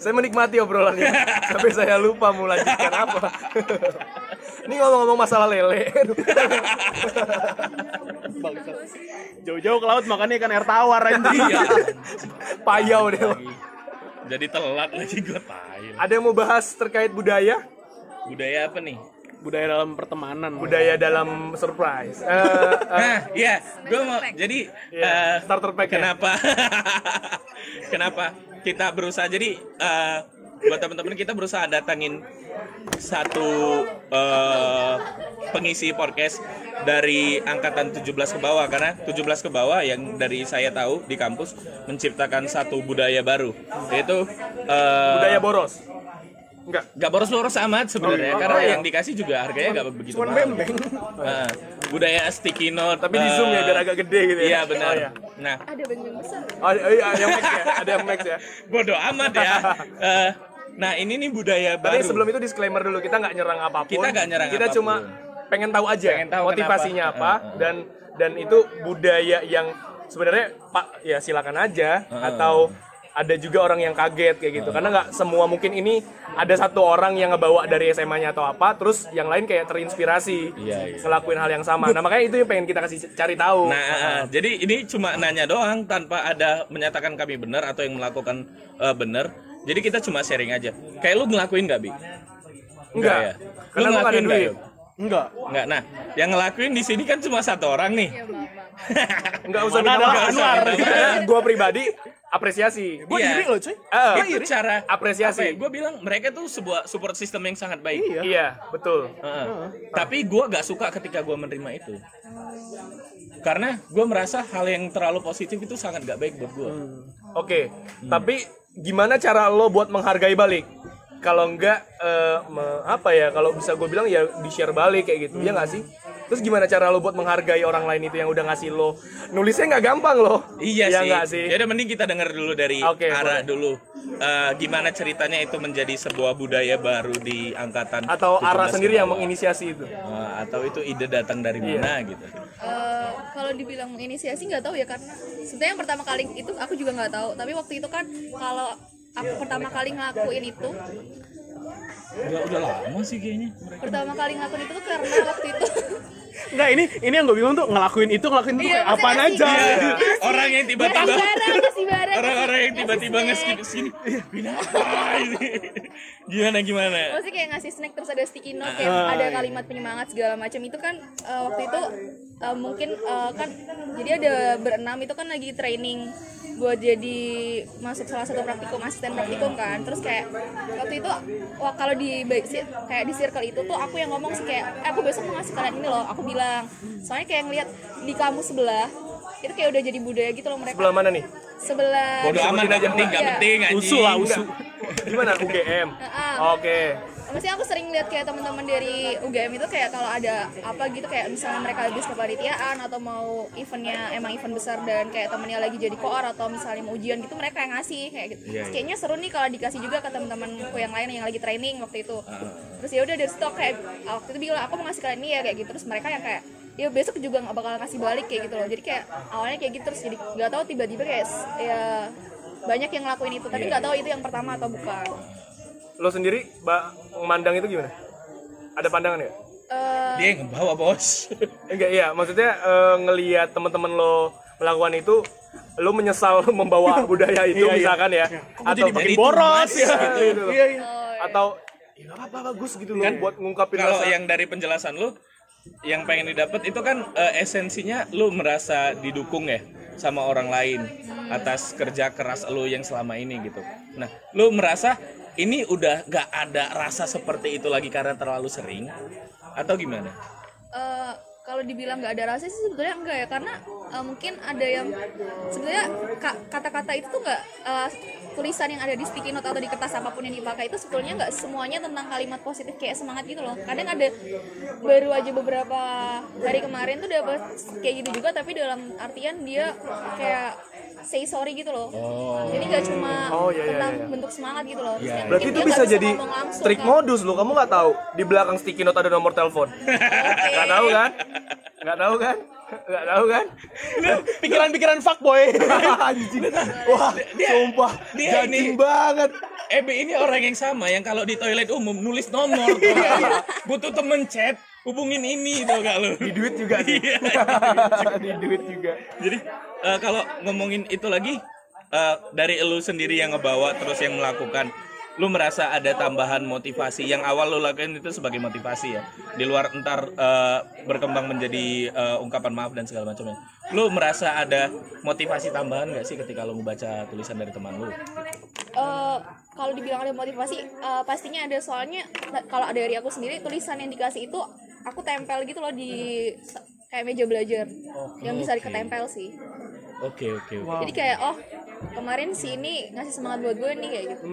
Saya menikmati obrolannya. *laughs* Sampai saya lupa mau lanjutkan apa. *laughs* Ini ngomong-ngomong masalah lele. Jauh-jauh ke laut makannya ikan air tawar anjing. Iya. payau deh. Jadi telat lagi gue tahu ada yang mau bahas terkait budaya budaya apa nih Budaya dalam pertemanan. budaya dalam surprise Eh, eh, Nah, iya, gue mau jadi Iya, eh, starter pack ya? Kenapa? *laughs* kenapa kita berusaha jadi eh, buat teman-teman kita berusaha datangin satu eh, pengisi podcast dari angkatan 17 ke bawah karena 17 ke bawah yang dari saya tahu di kampus menciptakan satu budaya baru yaitu eh, budaya boros enggak Gak boros-boros amat sebenarnya Oh, karena iya. yang dikasih juga harganya gak begitu Cuman mahal. bembeng. Nah, budaya sticky note tapi di zoom ya eh, biar agak gede gitu ya Iya benar. oh, iya. Nah, ada beng-beng besar Oh, iya, yang max ya ada yang max ya *laughs* bodoh amat ya. Eh, nah ini nih budaya tapi baru. sebelum itu disclaimer dulu kita nggak nyerang apa pun Kita nggak nyerang kita apa pun. cuma pengen tahu aja Pengen tahu motivasinya kenapa. apa Eh, eh. dan dan itu budaya yang sebenarnya pak ya silakan aja atau ada juga orang yang kaget kayak gitu karena nggak semua mungkin ini ada satu orang yang ngebawa dari SMA-nya atau apa terus yang lain kayak terinspirasi Iya, iya. ngelakuin hal yang sama nah makanya itu yang pengen kita kasih cari tahu Nah, eh, jadi ini cuma nanya doang tanpa ada menyatakan kami benar atau yang melakukan eh, benar. Jadi kita cuma sharing aja. Kayak lu ngelakuin gak, Bi? enggak ya? Lu ngelakuin nggak, duit? Enggak. Enggak. Nah, yang ngelakuin di sini kan cuma satu orang nih. ya *laughs* maaf maaf nggak usah minta. Anwar. Gua pribadi apresiasi Gue Iya. iri loh cuy. Eh, itu cara apresiasi. Gue bilang mereka tuh sebuah support system yang sangat baik. Iya. iya betul Heeh. Tapi gue gak suka ketika gue menerima itu. Karena gue merasa hal yang terlalu positif itu sangat gak baik buat gue. Oke, tapi gimana cara lo buat menghargai balik? Kalau enggak eh, me- apa ya? Kalau bisa gue bilang ya di share balik kayak gitu, ya nggak sih? Terus gimana cara lo buat menghargai orang lain itu yang udah ngasih lo? Nulisnya nggak gampang loh. Iya ya sih. nggak sih? Ya udah mending kita dengar dulu dari Oke, Ara boleh. dulu. Eh, gimana ceritanya itu menjadi sebuah budaya baru di angkatan Atau 17 Ara sendiri yang menginisiasi itu? Eh, atau itu ide datang dari Iya. mana gitu. Eh, kalau dibilang menginisiasi nggak tahu ya karena sebenarnya yang pertama kali itu aku juga nggak tahu tapi waktu itu kan kalau aku pertama kali ngelakuin itu Udah, udah lama sih kayaknya. pertama kali ngelakuin itu tuh karena waktu itu *laughs* Enggak ini ini yang gue bingung tuh ngelakuin itu ngelakuin itu Iya, kayak apaan maksudnya aja. Iya. Orang yang tiba-tiba orang-orang yang tiba-tiba nge-skip sini. Kenapa ini? Gimana gimana? Maksudnya kayak ngasih snack terus ada sticky note kayak ada kalimat penyemangat segala macam itu kan eh, waktu itu eh, mungkin eh, kan jadi ada berenam itu kan lagi training buat jadi masuk salah satu praktikum asisten praktikum kan terus kayak waktu itu wah kalau di kayak di circle itu tuh aku yang ngomong sih kayak eh, aku besok mau ngasih kalian ini loh aku bilang soalnya kayak ngeliat di kampus sebelah itu kayak udah jadi budaya gitu loh mereka Sebelah mana nih? sebelah Bodoh amat aja. penting, gak Iya. penting. Usul lah usul. Di mana? UGM. Heeh. Oke. Maksudnya aku sering lihat kayak teman-teman dari UGM itu kayak kalau ada apa gitu kayak misalnya mereka habis kepanitiaan atau mau eventnya emang event besar dan kayak temennya lagi jadi koor atau misalnya mau ujian gitu mereka yang ngasih kayak gitu. Iya, Terus kayaknya seru nih kalau dikasih juga ke teman-temanku yang lain yang lagi training waktu itu. Ah. Terus ya udah dari stok kayak waktu itu bilang aku mau ngasih kalian ini ya kayak gitu terus mereka yang kayak ya besok juga nggak bakal ngasih balik kayak gitu loh jadi kayak awalnya kayak gitu terus jadi nggak tahu tiba-tiba kayak ya banyak yang ngelakuin itu tapi nggak tahu itu yang pertama atau bukan Lo sendiri, Mbak, memandang itu gimana? Ada pandangan nggak? Eh, Dia yang ngebawa bos. *laughs* Enggak, iya. Maksudnya eh, ngelihat teman-teman lo melakukan itu, lo menyesal *laughs* membawa budaya itu Iya, iya. misalkan ya? Kok jadi makin boros ya? gitu loh. Iya iya. atau ya apa-apa bagus gitu loh buat ngungkapin Kalau rasa yang dari penjelasan lu yang pengen didapat itu kan eh, esensinya lu merasa didukung ya sama orang lain atas kerja keras lu yang selama ini gitu. Nah, lu merasa ini udah gak ada rasa seperti itu lagi karena terlalu sering atau gimana? Eh, kalau dibilang nggak ada rasa sih sebetulnya enggak ya karena eh, mungkin ada yang sebenarnya ka- kata-kata itu tuh nggak eh, tulisan yang ada di sticky note atau di kertas apa pun yang dipakai itu sebetulnya nggak semuanya tentang kalimat positif kayak semangat gitu loh kadang ada baru aja beberapa hari kemarin tuh dapat kayak gitu juga tapi dalam artian dia kayak say sorry gitu loh jadi nggak cuma Oh, iya, iya, tentang iya. bentuk semangat gitu loh Maksudnya Berarti mungkin itu dia bisa jadi langsung trik kan. modus lo. Kamu nggak tahu di belakang sticky note ada nomor telepon. Nggak tahu kan? Nggak tahu kan? Nggak tahu kan? Pikiran-pikiran fuckboy. *laughs* Anjing. Wah, sumpah. dia ini- banget. Ebe ini orang yang sama yang kalau di toilet umum nulis nomor tuh. Butuh temen chat, hubungin ini tuh gak lu. *laughs* Di duit juga sih. Iya. di duit juga. Jadi eh, kalau ngomongin itu lagi eh, dari elu sendiri yang ngebawa terus yang melakukan lu merasa ada tambahan motivasi yang awal lu lakukan itu sebagai motivasi ya di luar entar eh, berkembang menjadi eh, ungkapan maaf dan segala macamnya lu merasa ada motivasi tambahan nggak sih ketika lu membaca tulisan dari teman lu Eh, kalau dibilang ada motivasi eh, pastinya ada soalnya kalau dari aku sendiri tulisan yang dikasih itu aku tempel gitu loh di kayak meja belajar yang bisa diketempel sih oke oke oke jadi kayak oh kemarin si ini ngasih semangat buat gue nih kayak gitu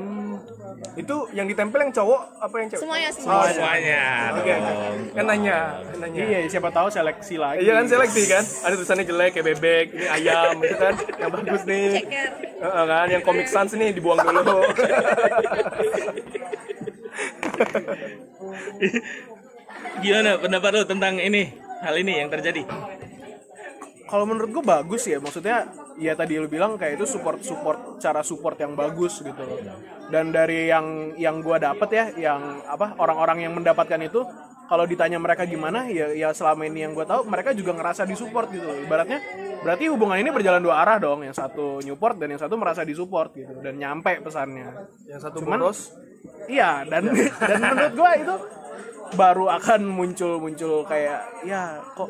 Itu yang ditempel yang cowok apa yang cewek? semuanya Oh, semuanya semuanya Oke. dong. Kan nanya, kan nanya. iya, siapa tahu seleksi lagi. Iya kan seleksi kan? Ada tulisannya jelek kayak bebek, ini ayam gitu kan. Yang bagus nih. ceker Heeh, kan yang Comic Sans nih dibuang dulu. *laughs* gimana pendapat lu tentang ini hal ini yang terjadi? Kalau menurut gue bagus ya maksudnya ya tadi lu bilang kayak itu support support cara support yang bagus gitu loh. Dan dari yang yang gue dapet ya yang apa orang-orang yang mendapatkan itu kalau ditanya mereka gimana ya ya selama ini yang gue tahu mereka juga ngerasa disupport gitu loh. Ibaratnya berarti hubungan ini berjalan dua arah dong. Yang satu Newport dan yang satu merasa disupport gitu dan nyampe pesannya. Yang satu Cuman- boros. Iya dan *laughs* dan menurut gua itu baru akan muncul muncul kayak ya kok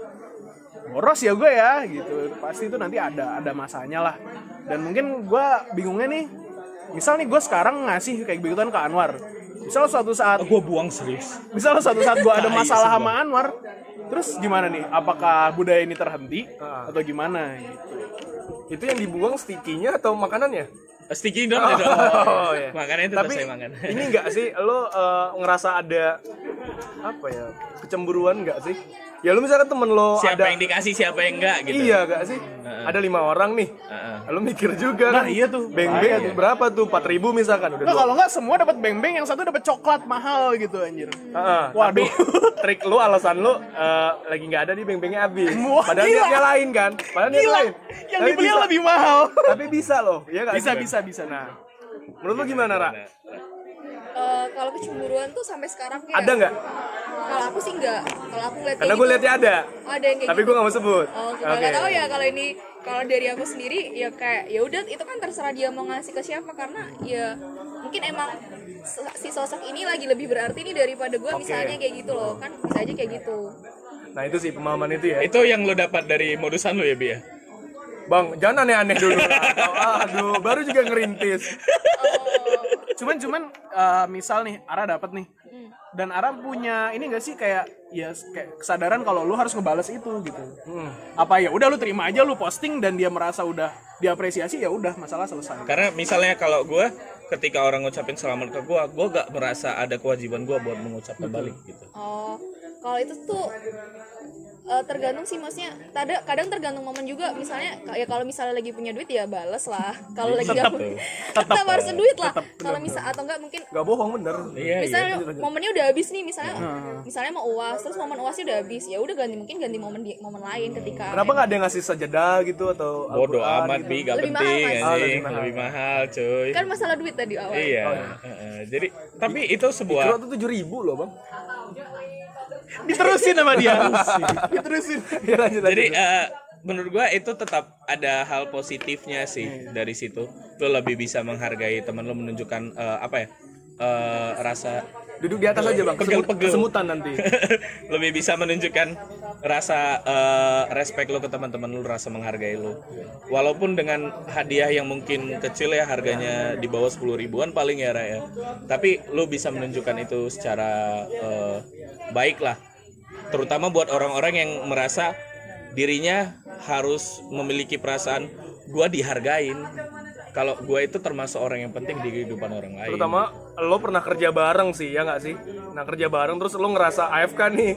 boros ya gue ya gitu. Pasti itu nanti ada ada masanya lah. Dan mungkin gua bingungnya nih misal nih gue sekarang ngasih kayak begituan ke Anwar. Misal suatu saat gue buang serius. misal suatu saat gua ada Tai *laughs* masalah sama Anwar terus gimana nih? Apakah budaya ini terhenti atau gimana gitu? Itu yang dibuang stikinya atau makanannya? sticky dong dong Oh, iya. *laughs* makanya itu Tapi saya makan. ini enggak sih? Lo eh, ngerasa ada apa ya? Kecemburuan enggak sih? Ya lu misalkan temen lo siapa ada yang dikasih siapa yang enggak gitu Iya gak sih? Ada lima orang nih. Heeh. Lu mikir juga Nah, kan? iya tuh. Beng beng berapa tuh? 4000 misalkan udah. Nah, kalau nggak semua dapat beng-beng yang satu dapat coklat mahal gitu anjir Heeh, Waduh. Tapi *laughs* trik lu alasan lu eh, lagi nggak ada nih beng-bengnya habis. Wah, Padahal gila. niatnya lain kan? Padahal niatnya Gila, lain. yang Tapi dibeli bisa. lebih mahal. Tapi bisa loh, ya nggak Bisa, sih? bisa, bisa. Nah, menurut lu gimana, Ra? Eh, kalau kecemburuan tuh sampai sekarang kayak Ada nggak? kalau aku sih enggak kalau aku ngeliat Karena gue gitu, liatnya ada. ada yang kayak Tapi gitu. gue nggak mau sebut. Oh, Oke. nggak tahu ya kalau ini kalau dari aku sendiri ya kayak ya udah itu kan terserah dia mau ngasih ke siapa karena ya mungkin emang si sosok ini lagi lebih berarti nih daripada gue misalnya kayak gitu loh kan bisa aja kayak gitu Nah itu sih pemahaman itu ya. itu yang lo dapat dari modusan lo ya bi ya Bang, jangan aneh-aneh dulu. Ra. *laughs* Aduh, baru juga ngerintis. Cuman cuman eh, misal nih Ara dapat nih. Dan Ara punya ini gak sih kayak ya kayak kesadaran kalau lu harus ngebales itu gitu. Apa ya udah lu terima aja lu posting dan dia merasa udah diapresiasi ya udah masalah selesai. karena misalnya kalau gue ketika orang ngucapin selamat ke gue gue gak merasa ada kewajiban gue buat mengucapkan balik gitu oh kalau itu tuh eh, tergantung sih maksudnya kadang kadang tergantung momen juga. Misalnya ya kalau misalnya lagi punya duit ya bales lah. Kalau lagi nggak punya *laughs* tetap harus duit lah. Kalau misal atau enggak mungkin Gak bohong bener. iya iya. misalnya momennya udah habis nih misalnya misalnya mau uas terus momen uasnya udah habis ya udah ganti mungkin ganti momen di momen lain ketika Kenapa nggak ada yang ngasih sajadah gitu atau bodoh Al-Quran amat gitu? bi gak Lebih penting mahal, Mas. Ah, anjing. Lebih mahal. lebih mahal cuy. Kan masalah duit tadi awal iya heeh. jadi tapi itu sebuah tuh tujuh ribu loh bang. Diterusin sama dia. *laughs* Diterusin. Ya lanjut jadi lanjut. eh, menurut gua itu tetap ada hal positifnya sih dari situ lo lebih bisa menghargai teman lo menunjukkan eh, apa ya eh, rasa duduk di atas aja bang Kesemut- Pegel-pegel. kesemutan nanti *laughs* lebih bisa menunjukkan rasa eh, respect lo ke teman-teman lo, rasa menghargai lo. Walaupun dengan hadiah yang mungkin kecil ya harganya di bawah 10 ribuan paling ya Ra, ya. Tapi lo bisa menunjukkan itu secara eh, baik lah. Terutama buat orang-orang yang merasa dirinya harus memiliki perasaan gua dihargain. Kalau gua itu termasuk orang yang penting di kehidupan orang lain. terutama lo pernah kerja bareng sih ya nggak sih? Nah kerja bareng terus lo ngerasa AFK nih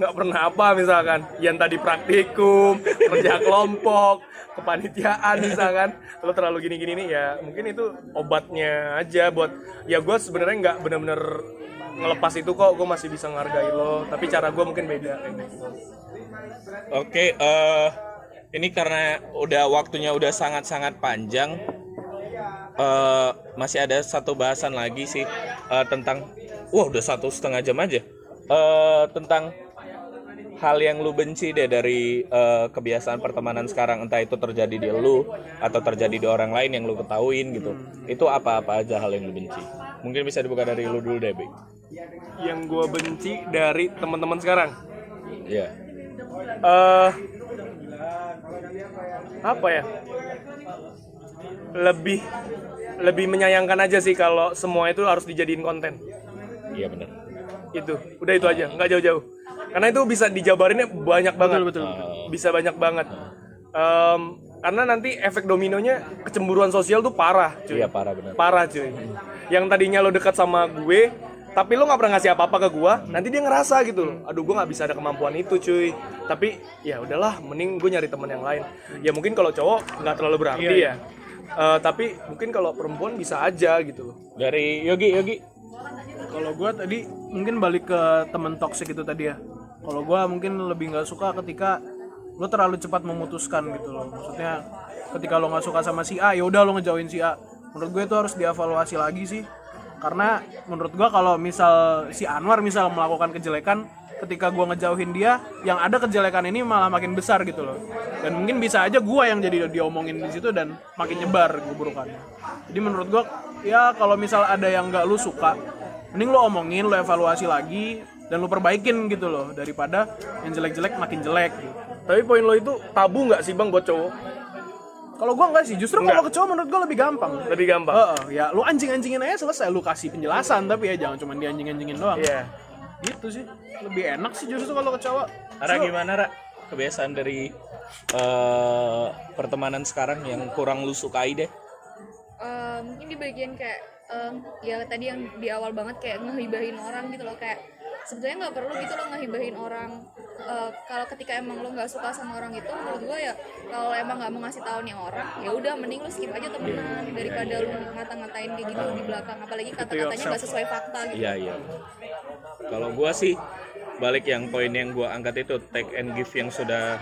nggak pernah apa misalkan. Yang tadi praktikum kerja kelompok kepanitiaan misalkan. Lo terlalu gini-gini nih ya mungkin itu obatnya aja buat ya gue sebenarnya nggak bener-bener ngelepas itu kok gue masih bisa menghargai lo tapi cara gue mungkin beda Oke, eh ini karena udah waktunya udah sangat-sangat panjang, eh masih ada satu bahasan lagi sih eh, tentang, wah udah satu setengah jam aja, eh tentang hal yang lu benci deh dari eh, kebiasaan pertemanan sekarang, entah itu terjadi di lu atau terjadi di orang lain yang lu ketahuin gitu. Itu apa-apa aja hal yang lu benci? Mungkin bisa dibuka dari lu dulu deh, Bik. yang gue benci dari teman-teman sekarang Iya. eh apa ya lebih lebih menyayangkan aja sih kalau semua itu harus dijadiin konten. Iya benar. itu udah itu aja nggak jauh-jauh. Karena itu bisa dijabarinnya banyak banget. Betul bisa banyak banget. Em, karena nanti efek dominonya kecemburuan sosial tuh parah cuy. Iya parah benar. parah cuy. Yang tadinya lo dekat sama gue tapi lo nggak pernah ngasih apa-apa ke gue nanti dia ngerasa gitu loh. Aduh gue nggak bisa ada kemampuan itu cuy. Tapi ya udahlah mending gue nyari teman yang lain. Ya mungkin kalau cowok nggak terlalu berarti ya Eh, tapi mungkin kalau perempuan bisa aja gitu loh Dari Yogi, Yogi. Kalau gue tadi mungkin balik ke temen toxic itu tadi ya. Kalau gue mungkin lebih nggak suka ketika lo terlalu cepat memutuskan gitu loh. Maksudnya ketika lo nggak suka sama si A, ya udah lo ngejauhin si A. Menurut gue itu harus dievaluasi lagi sih. Karena menurut gue kalau misal si Anwar misal melakukan kejelekan, ketika gue ngejauhin dia, yang ada kejelekan ini malah makin besar gitu loh. Dan mungkin bisa aja gue yang jadi diomongin di situ dan makin nyebar keburukannya. Jadi menurut gue ya kalau misal ada yang nggak lu suka, mending lu omongin, lu evaluasi lagi dan lu perbaikin gitu loh daripada yang jelek-jelek makin jelek. gitu. tapi poin lo itu tabu nggak sih bang buat cowok Kalau gua enggak sih, justru kalau ke cowok menurut gua lebih gampang. lebih gampang Heeh, ya lu anjing-anjingin aja selesai, lu kasih penjelasan tapi ya jangan cuma dianjing-anjingin doang. Iya. Gitu sih. Lebih enak sih justru kalau ke cowok. Ara gimana Ra? Kebiasaan dari eh, pertemanan sekarang yang kurang lu sukai deh. Eh, mungkin di bagian kayak em, ya tadi yang di awal banget kayak ngehibahin orang gitu loh kayak sebetulnya nggak perlu gitu loh ngehibahin orang Eh, kalau ketika emang lo nggak suka sama orang itu menurut gue ya kalau emang nggak mau ngasih tahu nih orang ya udah mending lo skip aja temenan daripada lo ngata-ngatain kayak gitu di belakang apalagi kata-katanya nggak sesuai fakta gitu Iya iya. Kalau gua sih balik yang poin yang gua angkat itu take and give yang sudah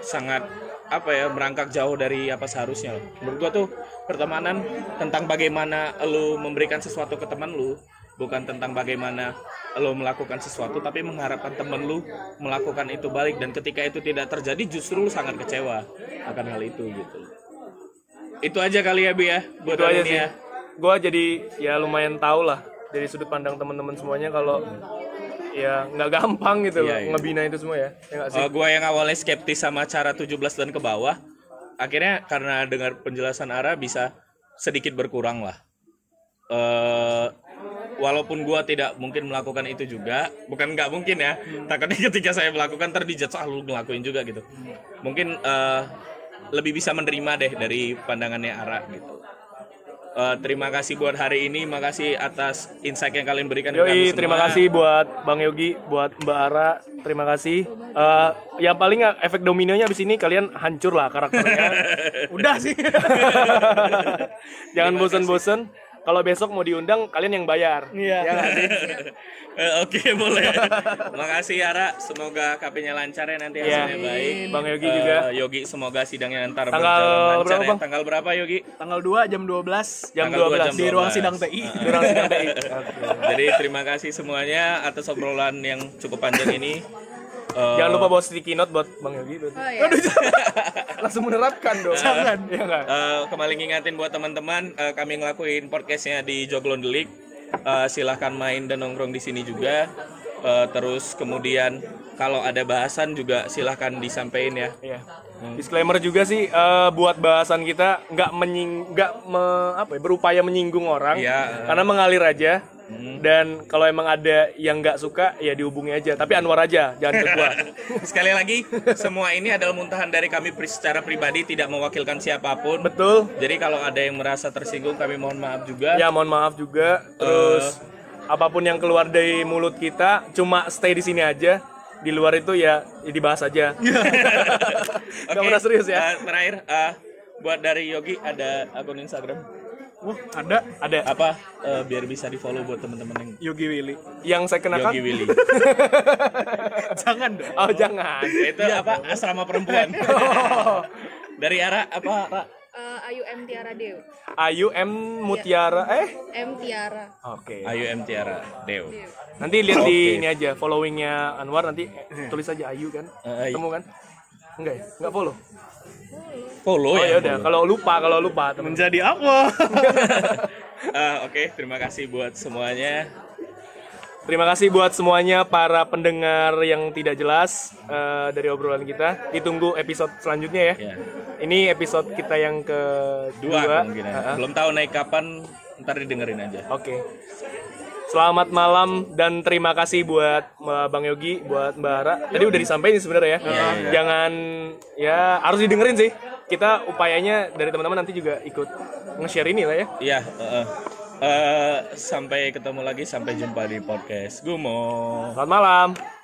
sangat apa ya merangkak jauh dari apa seharusnya. loh. Menurut gua tuh pertemanan tentang bagaimana lu memberikan sesuatu ke teman lu, bukan tentang bagaimana lu melakukan sesuatu tapi mengharapkan temen lu melakukan itu balik dan ketika itu tidak terjadi justru lu sangat kecewa akan hal itu gitu. Itu aja kali ya Bi ya buat itu aja sih ya. gue jadi ya lumayan tahu lah dari sudut pandang teman-teman semuanya kalau ya nggak gampang gitu loh Iya, iya. ngebina itu semua ya ya Uh, gua yang awalnya skeptis sama cara 17 dan ke bawah, akhirnya karena dengar penjelasan Ara bisa sedikit berkurang lah. Eh, walaupun gua tidak mungkin melakukan itu juga, bukan nggak mungkin ya. Takutnya *laughs* ketika saya melakukan terdijat ah lu ngelakuin juga gitu. Mungkin eh, lebih bisa menerima deh dari pandangannya Ara gitu. Eh, terima kasih buat hari ini, makasih atas insight yang kalian berikan ke kami Yoi, terima kasih buat Bang Yogi, buat Mbak Ara, terima kasih. Eh, yang paling efek dominonya abis ini kalian hancur lah karakternya. *laughs* Udah sih. *laughs* Jangan bosen-bosen. Kalau besok mau diundang, kalian yang bayar. Iya. Ya? *laughs* Eh, Oke boleh. Makasih Ara, semoga KP-nya lancar ya nanti Iya. hasilnya baik. Bang Yogi Eh, juga. Yogi semoga sidangnya ntar Tanggal berjalan lancar berapa, ya. Bang? Tanggal berapa Yogi? Tanggal 2 jam 12 Jam Tanggal 12 dua jam di ruang 12. sidang TI. Di ruang sidang TI. *laughs* Jadi terima kasih semuanya atas obrolan yang cukup panjang ini. Eh, Jangan lupa bawa sticky note buat Bang Yogi. oh ya *laughs* Langsung menerapkan dong. Jangan. *laughs* Ya nggak? eh, kembali ngingatin buat teman-teman, eh, kami ngelakuin podcastnya di Joglon Delik. eh, silahkan main dan nongkrong di sini juga. Eh, terus kemudian kalau ada bahasan juga silahkan disampaikan ya. Iya. Disclaimer juga sih eh, buat bahasan kita nggak menying nggak me- apa ya, berupaya menyinggung orang Iya. karena mengalir aja. Dan kalau emang ada yang nggak suka ya dihubungi aja. Tapi Anwar aja, jangan ke gua. *laughs* Sekali lagi, semua ini adalah muntahan dari kami secara pribadi tidak mewakilkan siapa pun. Betul. Jadi kalau ada yang merasa tersinggung kami mohon maaf juga. Ya mohon maaf juga. Terus apa pun yang keluar dari mulut kita cuma stay di sini aja. Di luar itu ya, ya dibahas aja. *laughs* Gak Oke, pernah serius ya? eh, terakhir, eh, buat dari Yogi ada akun Instagram. Wah, ada Ada Apa eh, biar bisa di follow buat teman-teman yang Yogi Willy. yang saya kenakan. Yogi Willy. *laughs* Jangan dong. Oh jangan. Itu apa? Asrama perempuan. *laughs* dari arah apa? Ra? Eh, Ayu M Tiara Dew Ayu M Mutiara eh M Tiara Oke. Ayu M Tiara Dew. Nanti lihat di Oke. ini aja followingnya Anwar nanti tulis aja Ayu kan. Eh, Ayu. Ketemu kan? Enggak ya? Enggak follow. Follow Oh ya. ya udah, kalau lupa kalau lupa temen. Menjadi apa? Eh, *laughs* Oke, terima kasih buat semuanya. Terima kasih buat semuanya para pendengar yang tidak jelas eh, dari obrolan kita. Ditunggu episode selanjutnya ya. Ya. Ini episode kita yang Dua kedua. kemungkinan. Ha-ha. Belum tahu naik kapan, ntar didengerin aja. Oke. Selamat malam dan terima kasih buat Mbak Bang Yogi, buat Mbak Ara. Tadi udah disampaikan sebenarnya ya. Jangan ya harus didengerin sih. Kita upayanya dari teman-teman nanti juga ikut nge-share ini lah ya. Iya, eh, eh, sampai ketemu lagi, sampai jumpa di podcast Gumo. Selamat malam.